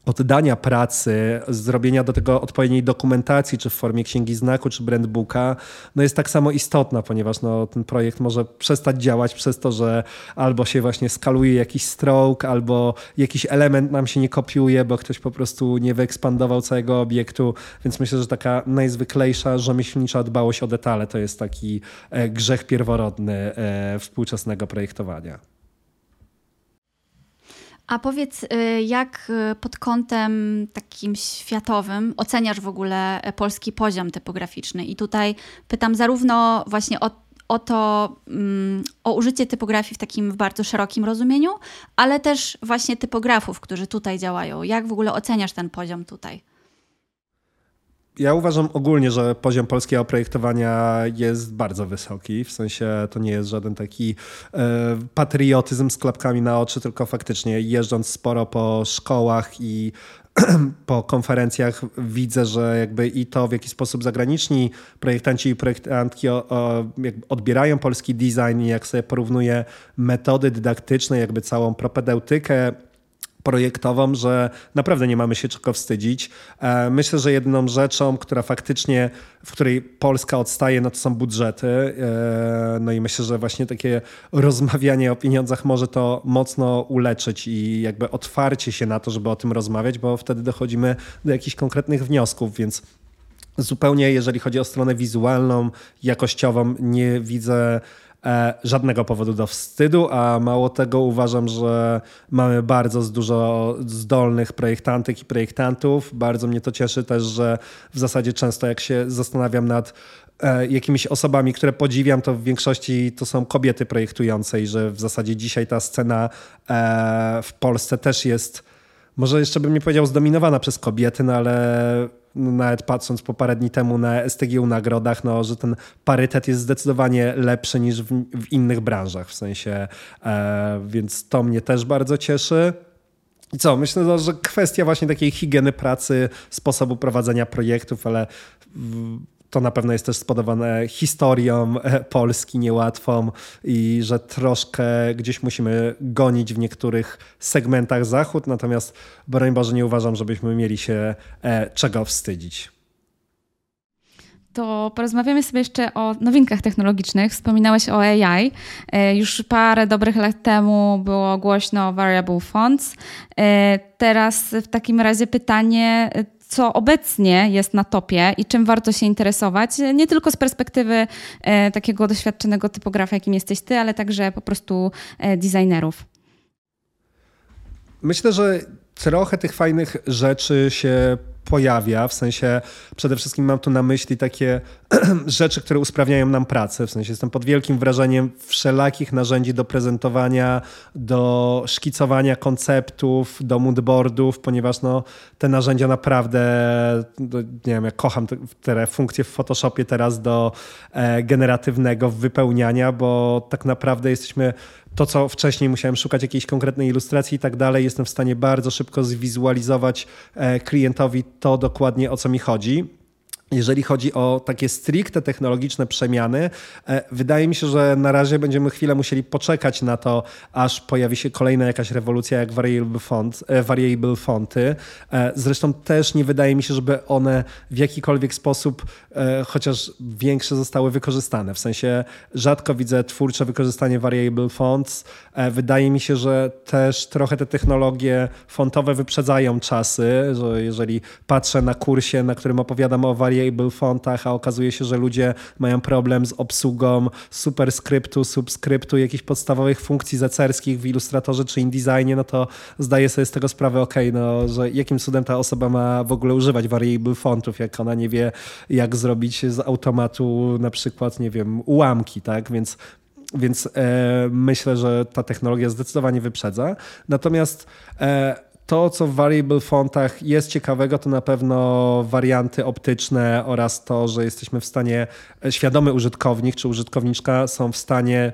oddania pracy, zrobienia do tego odpowiedniej dokumentacji, czy w formie księgi znaku, czy brandbooka, no jest tak samo istotna, ponieważ no, ten projekt może przestać działać przez to, że albo się właśnie skaluje jakiś stroke, albo jakiś element nam się nie kopiuje, bo ktoś po prostu nie wyekspandował całego obiektu, więc myślę, że taka najzwyklejsza rzemieślnicza dbałość o detale to jest taki e, grzech pierworodny e, współczesnego projektowania. A powiedz, y, jak y, pod kątem takim światowym oceniasz w ogóle e, polski poziom typograficzny? I tutaj pytam zarówno właśnie o, o to, um, o użycie typografii w takim bardzo szerokim rozumieniu, ale też właśnie typografów, którzy tutaj działają. Jak w ogóle oceniasz ten poziom tutaj? Ja uważam ogólnie, że poziom polskiego projektowania jest bardzo wysoki. W sensie to nie jest żaden taki e, patriotyzm z klapkami na oczy, tylko faktycznie jeżdżąc sporo po szkołach i po konferencjach widzę, że jakby i to, w jaki sposób zagraniczni projektanci i projektantki odbierają polski design i jak sobie porównuję metody dydaktyczne, jakby całą propedeutykę projektową, że naprawdę nie mamy się czego wstydzić. E, myślę, że jedną rzeczą, która faktycznie, w której Polska odstaje, no to są budżety. E, no i myślę, że właśnie takie rozmawianie o pieniądzach może to mocno uleczyć i jakby otwarcie się na to, żeby o tym rozmawiać, bo wtedy dochodzimy do jakichś konkretnych wniosków, więc zupełnie jeżeli chodzi o stronę wizualną, jakościową, nie widzę żadnego powodu do wstydu, a mało tego uważam, że mamy bardzo dużo zdolnych projektantek i projektantów. Bardzo mnie to cieszy też, że w zasadzie często jak się zastanawiam nad e, jakimiś osobami, które podziwiam, to w większości to są kobiety projektujące i że w zasadzie dzisiaj ta scena e, w Polsce też jest, może jeszcze bym nie powiedział zdominowana przez kobiety, no ale nawet patrząc po parę dni temu na STGU nagrodach, no, że ten parytet jest zdecydowanie lepszy niż w, w innych branżach, w sensie, e, więc to mnie też bardzo cieszy. I co, myślę, że kwestia właśnie takiej higieny pracy, sposobu prowadzenia projektów, ale to na pewno jest też spowodowane historią e, Polski niełatwą i że troszkę gdzieś musimy gonić w niektórych segmentach Zachód, natomiast broń Boże nie uważam, żebyśmy mieli się e, czego wstydzić. To porozmawiamy sobie jeszcze o nowinkach technologicznych. Wspominałeś o AI. E, już parę dobrych lat temu było głośno o Variable Fonts. Teraz w takim razie pytanie, co obecnie jest na topie i czym warto się interesować, nie tylko z perspektywy e, takiego doświadczonego typografa, jakim jesteś ty, ale także po prostu e, designerów. Myślę, że trochę tych fajnych rzeczy się pojawia, w sensie przede wszystkim mam tu na myśli takie rzeczy, które usprawniają nam pracę, w sensie jestem pod wielkim wrażeniem wszelakich narzędzi do prezentowania, do szkicowania konceptów, do moodboardów, ponieważ no, te narzędzia naprawdę, no, nie wiem, ja kocham te, te funkcje w Photoshopie teraz do e, generatywnego wypełniania, bo tak naprawdę jesteśmy to, co wcześniej musiałem szukać jakiejś konkretnej ilustracji i tak dalej, jestem w stanie bardzo szybko zwizualizować e, klientowi to dokładnie o co mi chodzi. Jeżeli chodzi o takie stricte technologiczne przemiany, e, wydaje mi się, że na razie będziemy chwilę musieli poczekać na to, aż pojawi się kolejna jakaś rewolucja jak variable, font, e, variable fonty. E, zresztą też nie wydaje mi się, żeby one w jakikolwiek sposób, chociaż większe zostały wykorzystane. W sensie rzadko widzę twórcze wykorzystanie variable fonts. Wydaje mi się, że też trochę te technologie fontowe wyprzedzają czasy, że jeżeli patrzę na kursie, na którym opowiadam o variable variable fontach, a okazuje się, że ludzie mają problem z obsługą superskryptu, subskryptu, jakichś podstawowych funkcji zecerskich w Illustratorze czy InDesignie, no to zdaję sobie z tego sprawę, ok, no, że jakim cudem ta osoba ma w ogóle używać variable fontów, jak ona nie wie, jak zrobić z automatu na przykład, nie wiem, ułamki, tak? Więc więc e, myślę, że ta technologia zdecydowanie wyprzedza. Natomiast e, to, co w variable fontach jest ciekawego, to na pewno warianty optyczne oraz to, że jesteśmy w stanie, e, świadomy użytkownik czy użytkowniczka są w stanie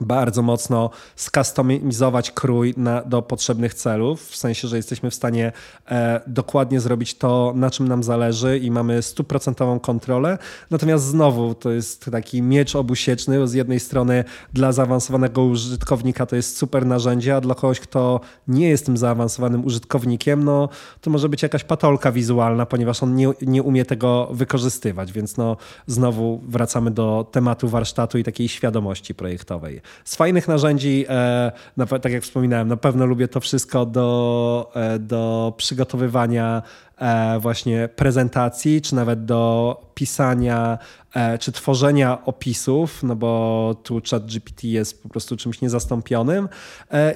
bardzo mocno skustomizować krój na, do potrzebnych celów, w sensie, że jesteśmy w stanie e, dokładnie zrobić to, na czym nam zależy i mamy stuprocentową kontrolę. Natomiast znowu to jest taki miecz obusieczny, z jednej strony dla zaawansowanego użytkownika to jest super narzędzie, a dla kogoś, kto nie jest tym zaawansowanym użytkownikiem, no to może być jakaś patolka wizualna, ponieważ on nie, nie umie tego wykorzystywać, więc no znowu wracamy do tematu warsztatu i takiej świadomości projektowej. Z fajnych narzędzi, e, tak jak wspominałem, na pewno lubię to wszystko do, e, do przygotowywania e, właśnie prezentacji, czy nawet do pisania, czy tworzenia opisów, no bo tu chat GPT jest po prostu czymś niezastąpionym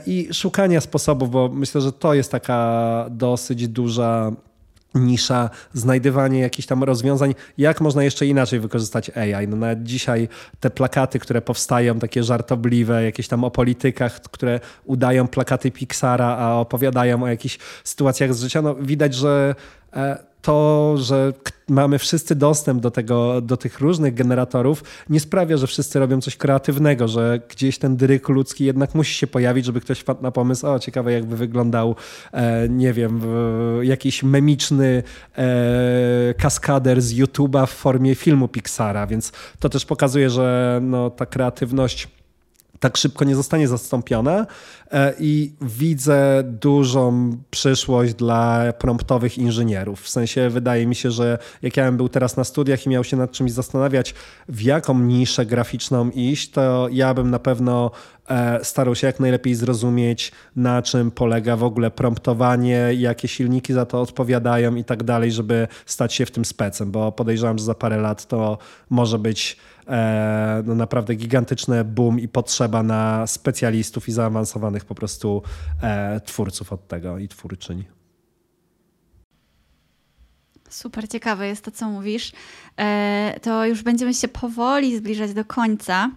i szukania sposobów, bo myślę, że to jest taka dosyć duża nisza, znajdywanie jakichś tam rozwiązań, jak można jeszcze inaczej wykorzystać AI. No nawet dzisiaj te plakaty, które powstają, takie żartobliwe, jakieś tam o politykach, które udają plakaty Pixara, a opowiadają o jakichś sytuacjach z życia, no widać, że e, to, że mamy wszyscy dostęp do, tego, do tych różnych generatorów, nie sprawia, że wszyscy robią coś kreatywnego, że gdzieś ten dryk ludzki jednak musi się pojawić, żeby ktoś wpadł na pomysł, o ciekawe jakby wyglądał, e, nie wiem, jakiś memiczny e, kaskader z YouTube'a w formie filmu Pixara, więc to też pokazuje, że no, ta kreatywność tak szybko nie zostanie zastąpiona e, i widzę dużą przyszłość dla promptowych inżynierów. W sensie wydaje mi się, że jak ja był teraz na studiach i miał się nad czymś zastanawiać, w jaką niszę graficzną iść, to ja bym na pewno starał się jak najlepiej zrozumieć, na czym polega w ogóle promptowanie, jakie silniki za to odpowiadają i tak dalej, żeby stać się w tym specem, bo podejrzewam, że za parę lat to może być E, no naprawdę gigantyczne boom i potrzeba na specjalistów i zaawansowanych po prostu e, twórców od tego i twórczyń. Super ciekawe jest to, co mówisz. E, to już będziemy się powoli zbliżać do końca.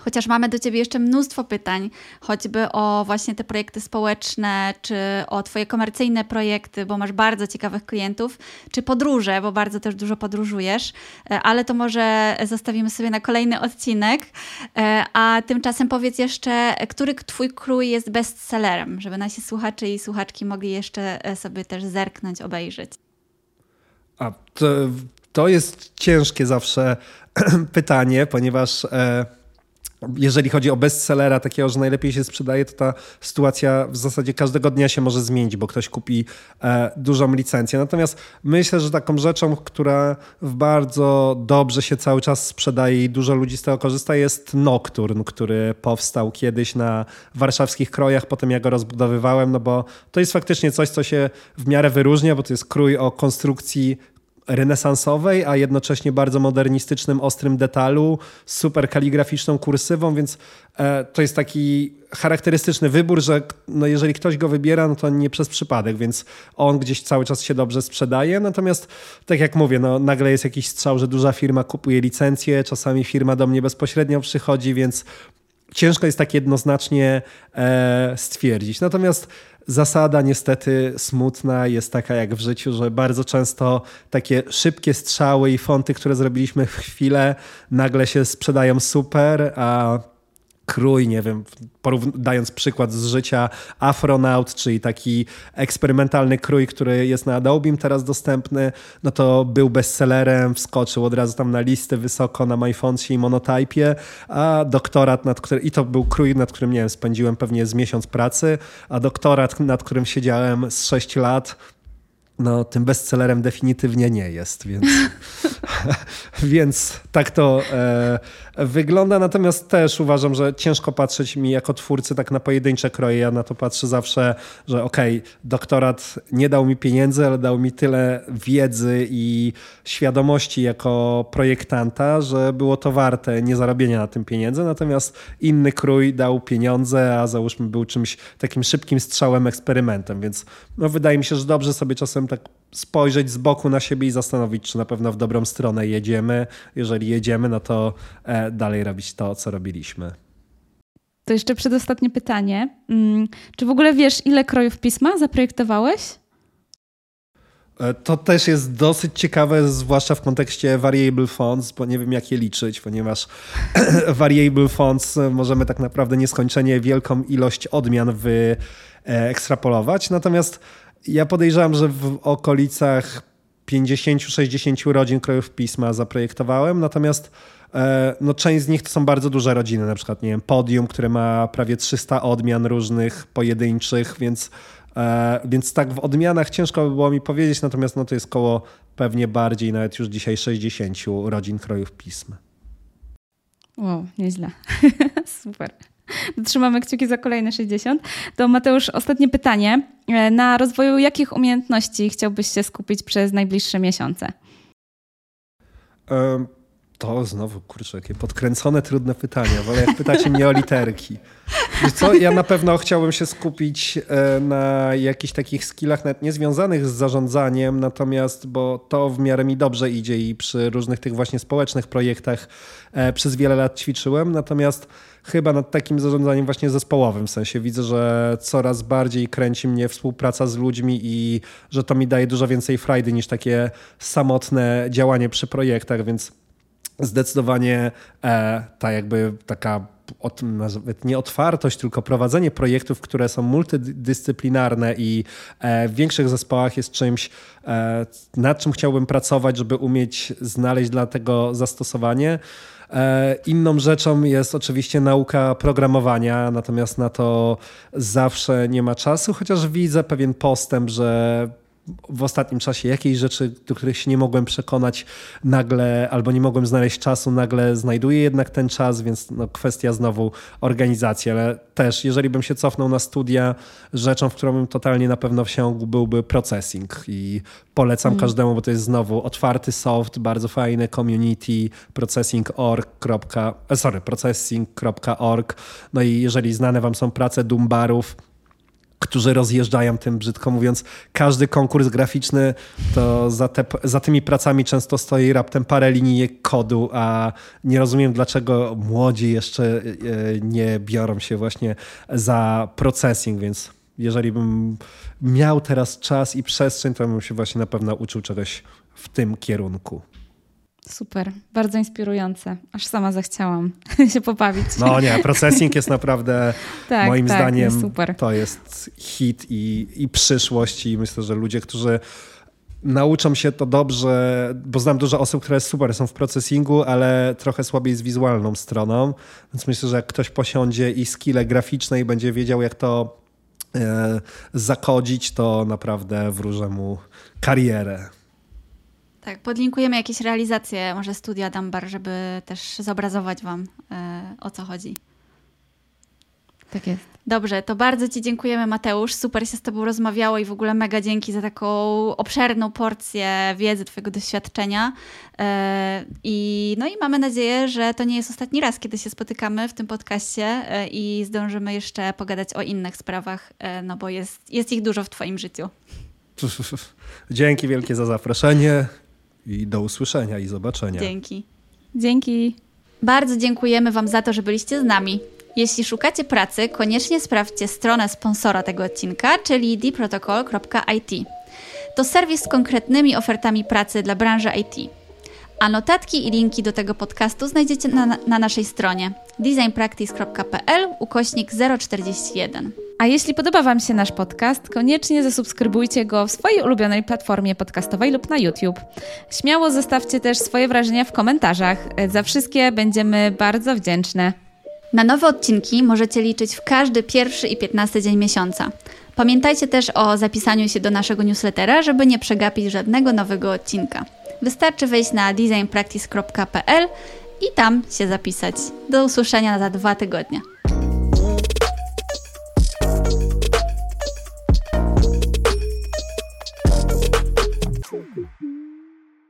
Chociaż mamy do Ciebie jeszcze mnóstwo pytań, choćby o właśnie te projekty społeczne, czy o Twoje komercyjne projekty, bo masz bardzo ciekawych klientów, czy podróże, bo bardzo też dużo podróżujesz, e, ale to może zostawimy sobie na kolejny odcinek. E, a tymczasem powiedz jeszcze, który Twój krój jest bestsellerem, żeby nasi słuchacze i słuchaczki mogli jeszcze e, sobie też zerknąć, obejrzeć. A to, to jest ciężkie zawsze pytanie, ponieważ. E jeżeli chodzi o bestsellera, takiego, że najlepiej się sprzedaje, to ta sytuacja w zasadzie każdego dnia się może zmienić, bo ktoś kupi e, dużą licencję. Natomiast myślę, że taką rzeczą, która w bardzo dobrze się cały czas sprzedaje i dużo ludzi z tego korzysta, jest Nocturne, który powstał kiedyś na warszawskich krojach, potem ja go rozbudowywałem, no bo to jest faktycznie coś, co się w miarę wyróżnia, bo to jest krój o konstrukcji renesansowej, a jednocześnie bardzo modernistycznym, ostrym detalu, super kaligraficzną kursywą, więc e, to jest taki charakterystyczny wybór, że no jeżeli ktoś go wybiera, no to nie przez przypadek, więc on gdzieś cały czas się dobrze sprzedaje. Natomiast, tak jak mówię, no nagle jest jakiś strzał, że duża firma kupuje licencję, czasami firma do mnie bezpośrednio przychodzi, więc ciężko jest tak jednoznacznie e, stwierdzić. Natomiast Zasada niestety smutna jest taka jak w życiu, że bardzo często takie szybkie strzały i fonty, które zrobiliśmy w chwilę, nagle się sprzedają super, a krój, nie wiem, dając przykład z życia Afronaut, czyli taki eksperymentalny krój, który jest na Adobe teraz dostępny, no to był bestsellerem, wskoczył od razu tam na listy wysoko na MyFontsie i Monotypie, a doktorat, nad którym, i to był krój, nad którym, nie wiem, spędziłem pewnie z miesiąc pracy, a doktorat, nad którym siedziałem z 6 lat, no, tym bestsellerem definitywnie nie jest, więc, więc tak to e, wygląda. Natomiast też uważam, że ciężko patrzeć mi jako twórcy tak na pojedyncze kroje. Ja na to patrzę zawsze, że okej, okay, doktorat nie dał mi pieniędzy, ale dał mi tyle wiedzy i świadomości jako projektanta, że było to warte nie zarobienia na tym pieniędzy. Natomiast inny krój dał pieniądze, a załóżmy był czymś takim szybkim strzałem, eksperymentem. Więc no, wydaje mi się, że dobrze sobie czasem tak spojrzeć z boku na siebie i zastanowić, czy na pewno w dobrą stronę jedziemy. Jeżeli jedziemy, no to e, dalej robić to, co robiliśmy. To jeszcze przedostatnie pytanie. Mm, czy w ogóle wiesz, ile krojów pisma zaprojektowałeś? E, to też jest dosyć ciekawe, zwłaszcza w kontekście variable fonts, bo nie wiem jak je liczyć, ponieważ variable fonts możemy tak naprawdę nieskończenie wielką ilość odmian wyekstrapolować. Natomiast ja podejrzewam, że w okolicach 50-60 rodzin krojów pisma zaprojektowałem, natomiast e, no, część z nich to są bardzo duże rodziny, na przykład nie wiem, Podium, które ma prawie 300 odmian różnych, pojedynczych, więc, e, więc tak w odmianach ciężko by było mi powiedzieć, natomiast no, to jest koło pewnie bardziej nawet już dzisiaj 60 rodzin krojów pisma. Wow, nieźle. Super. Trzymamy kciuki za kolejne 60. To Mateusz, ostatnie pytanie. E, na rozwoju jakich umiejętności chciałbyś się skupić przez najbliższe miesiące? To znowu, kurczę, jakie podkręcone, trudne pytania. Wolę jak pytacie mnie o literki. Wiesz co, ja na pewno chciałbym się skupić e, na jakichś takich skillach nawet niezwiązanych z zarządzaniem, natomiast, bo to w miarę mi dobrze idzie i przy różnych tych właśnie społecznych projektach e, przez wiele lat ćwiczyłem, natomiast chyba nad takim zarządzaniem właśnie zespołowym. W sensie widzę, że coraz bardziej kręci mnie współpraca z ludźmi i że to mi daje dużo więcej frajdy niż takie samotne działanie przy projektach, więc zdecydowanie e, ta jakby taka od, nawet nie otwartość, tylko prowadzenie projektów, które są multidyscyplinarne i e, w większych zespołach jest czymś, e, nad czym chciałbym pracować, żeby umieć znaleźć dla tego zastosowanie. E, inną rzeczą jest oczywiście nauka programowania, natomiast na to zawsze nie ma czasu, chociaż widzę pewien postęp, że w ostatnim czasie jakieś rzeczy, do których się nie mogłem przekonać nagle, albo nie mogłem znaleźć czasu, nagle znajduję jednak ten czas, więc no, kwestia znowu organizacji, ale też jeżeli bym się cofnął na studia, rzeczą, w którą bym totalnie na pewno wsiągł byłby processing i polecam mm. każdemu, bo to jest znowu otwarty soft, bardzo fajny community, processing.org, e, sorry, processing.org, no i jeżeli znane wam są prace Dumbarów, którzy rozjeżdżają tym, brzydko mówiąc, każdy konkurs graficzny, to za, te, za tymi pracami często stoi raptem parę linii kodu, a nie rozumiem, dlaczego młodzi jeszcze e, nie biorą się właśnie za processing, więc jeżeli bym miał teraz czas i przestrzeń, to bym się właśnie na pewno uczył czegoś w tym kierunku. Super, bardzo inspirujące. Aż sama zachciałam się pobawić. No nie, processing jest naprawdę tak, moim tak, zdaniem super. to jest hit i, i przyszłość i myślę, że ludzie, którzy nauczą się to dobrze, bo znam dużo osób, które super są w processingu, ale trochę słabiej z wizualną stroną, więc myślę, że jak ktoś posiądzie i skille graficzne i będzie wiedział, jak to e, zakodzić, to naprawdę wróżę mu karierę. Tak, podlinkujemy jakieś realizacje, może studia Dambar, żeby też zobrazować Wam e, o co chodzi. Tak jest. Dobrze, to bardzo Ci dziękujemy, Mateusz. Super się z Tobą rozmawiało i w ogóle mega dzięki za taką obszerną porcję wiedzy, Twojego doświadczenia. E, I, no i mamy nadzieję, że to nie jest ostatni raz, kiedy się spotykamy w tym podcaście e, i zdążymy jeszcze pogadać o innych sprawach, e, no bo jest, jest ich dużo w Twoim życiu. Dzięki wielkie za zaproszenie. I do usłyszenia i zobaczenia. Dzięki. Dzięki. Bardzo dziękujemy Wam za to, że byliście z nami. Jeśli szukacie pracy, koniecznie sprawdźcie stronę sponsora tego odcinka, czyli dprotocol.it. To serwis z konkretnymi ofertami pracy dla branży IT. A notatki i linki do tego podcastu znajdziecie na, na naszej stronie designpractice.pl ukośnik 041. A jeśli podoba Wam się nasz podcast, koniecznie zasubskrybujcie go w swojej ulubionej platformie podcastowej lub na YouTube. Śmiało zostawcie też swoje wrażenia w komentarzach. Za wszystkie będziemy bardzo wdzięczne. Na nowe odcinki możecie liczyć w każdy pierwszy i piętnasty dzień miesiąca. Pamiętajcie też o zapisaniu się do naszego newslettera, żeby nie przegapić żadnego nowego odcinka. Wystarczy wejść na designpractice.pl i tam się zapisać. Do usłyszenia za dwa tygodnie.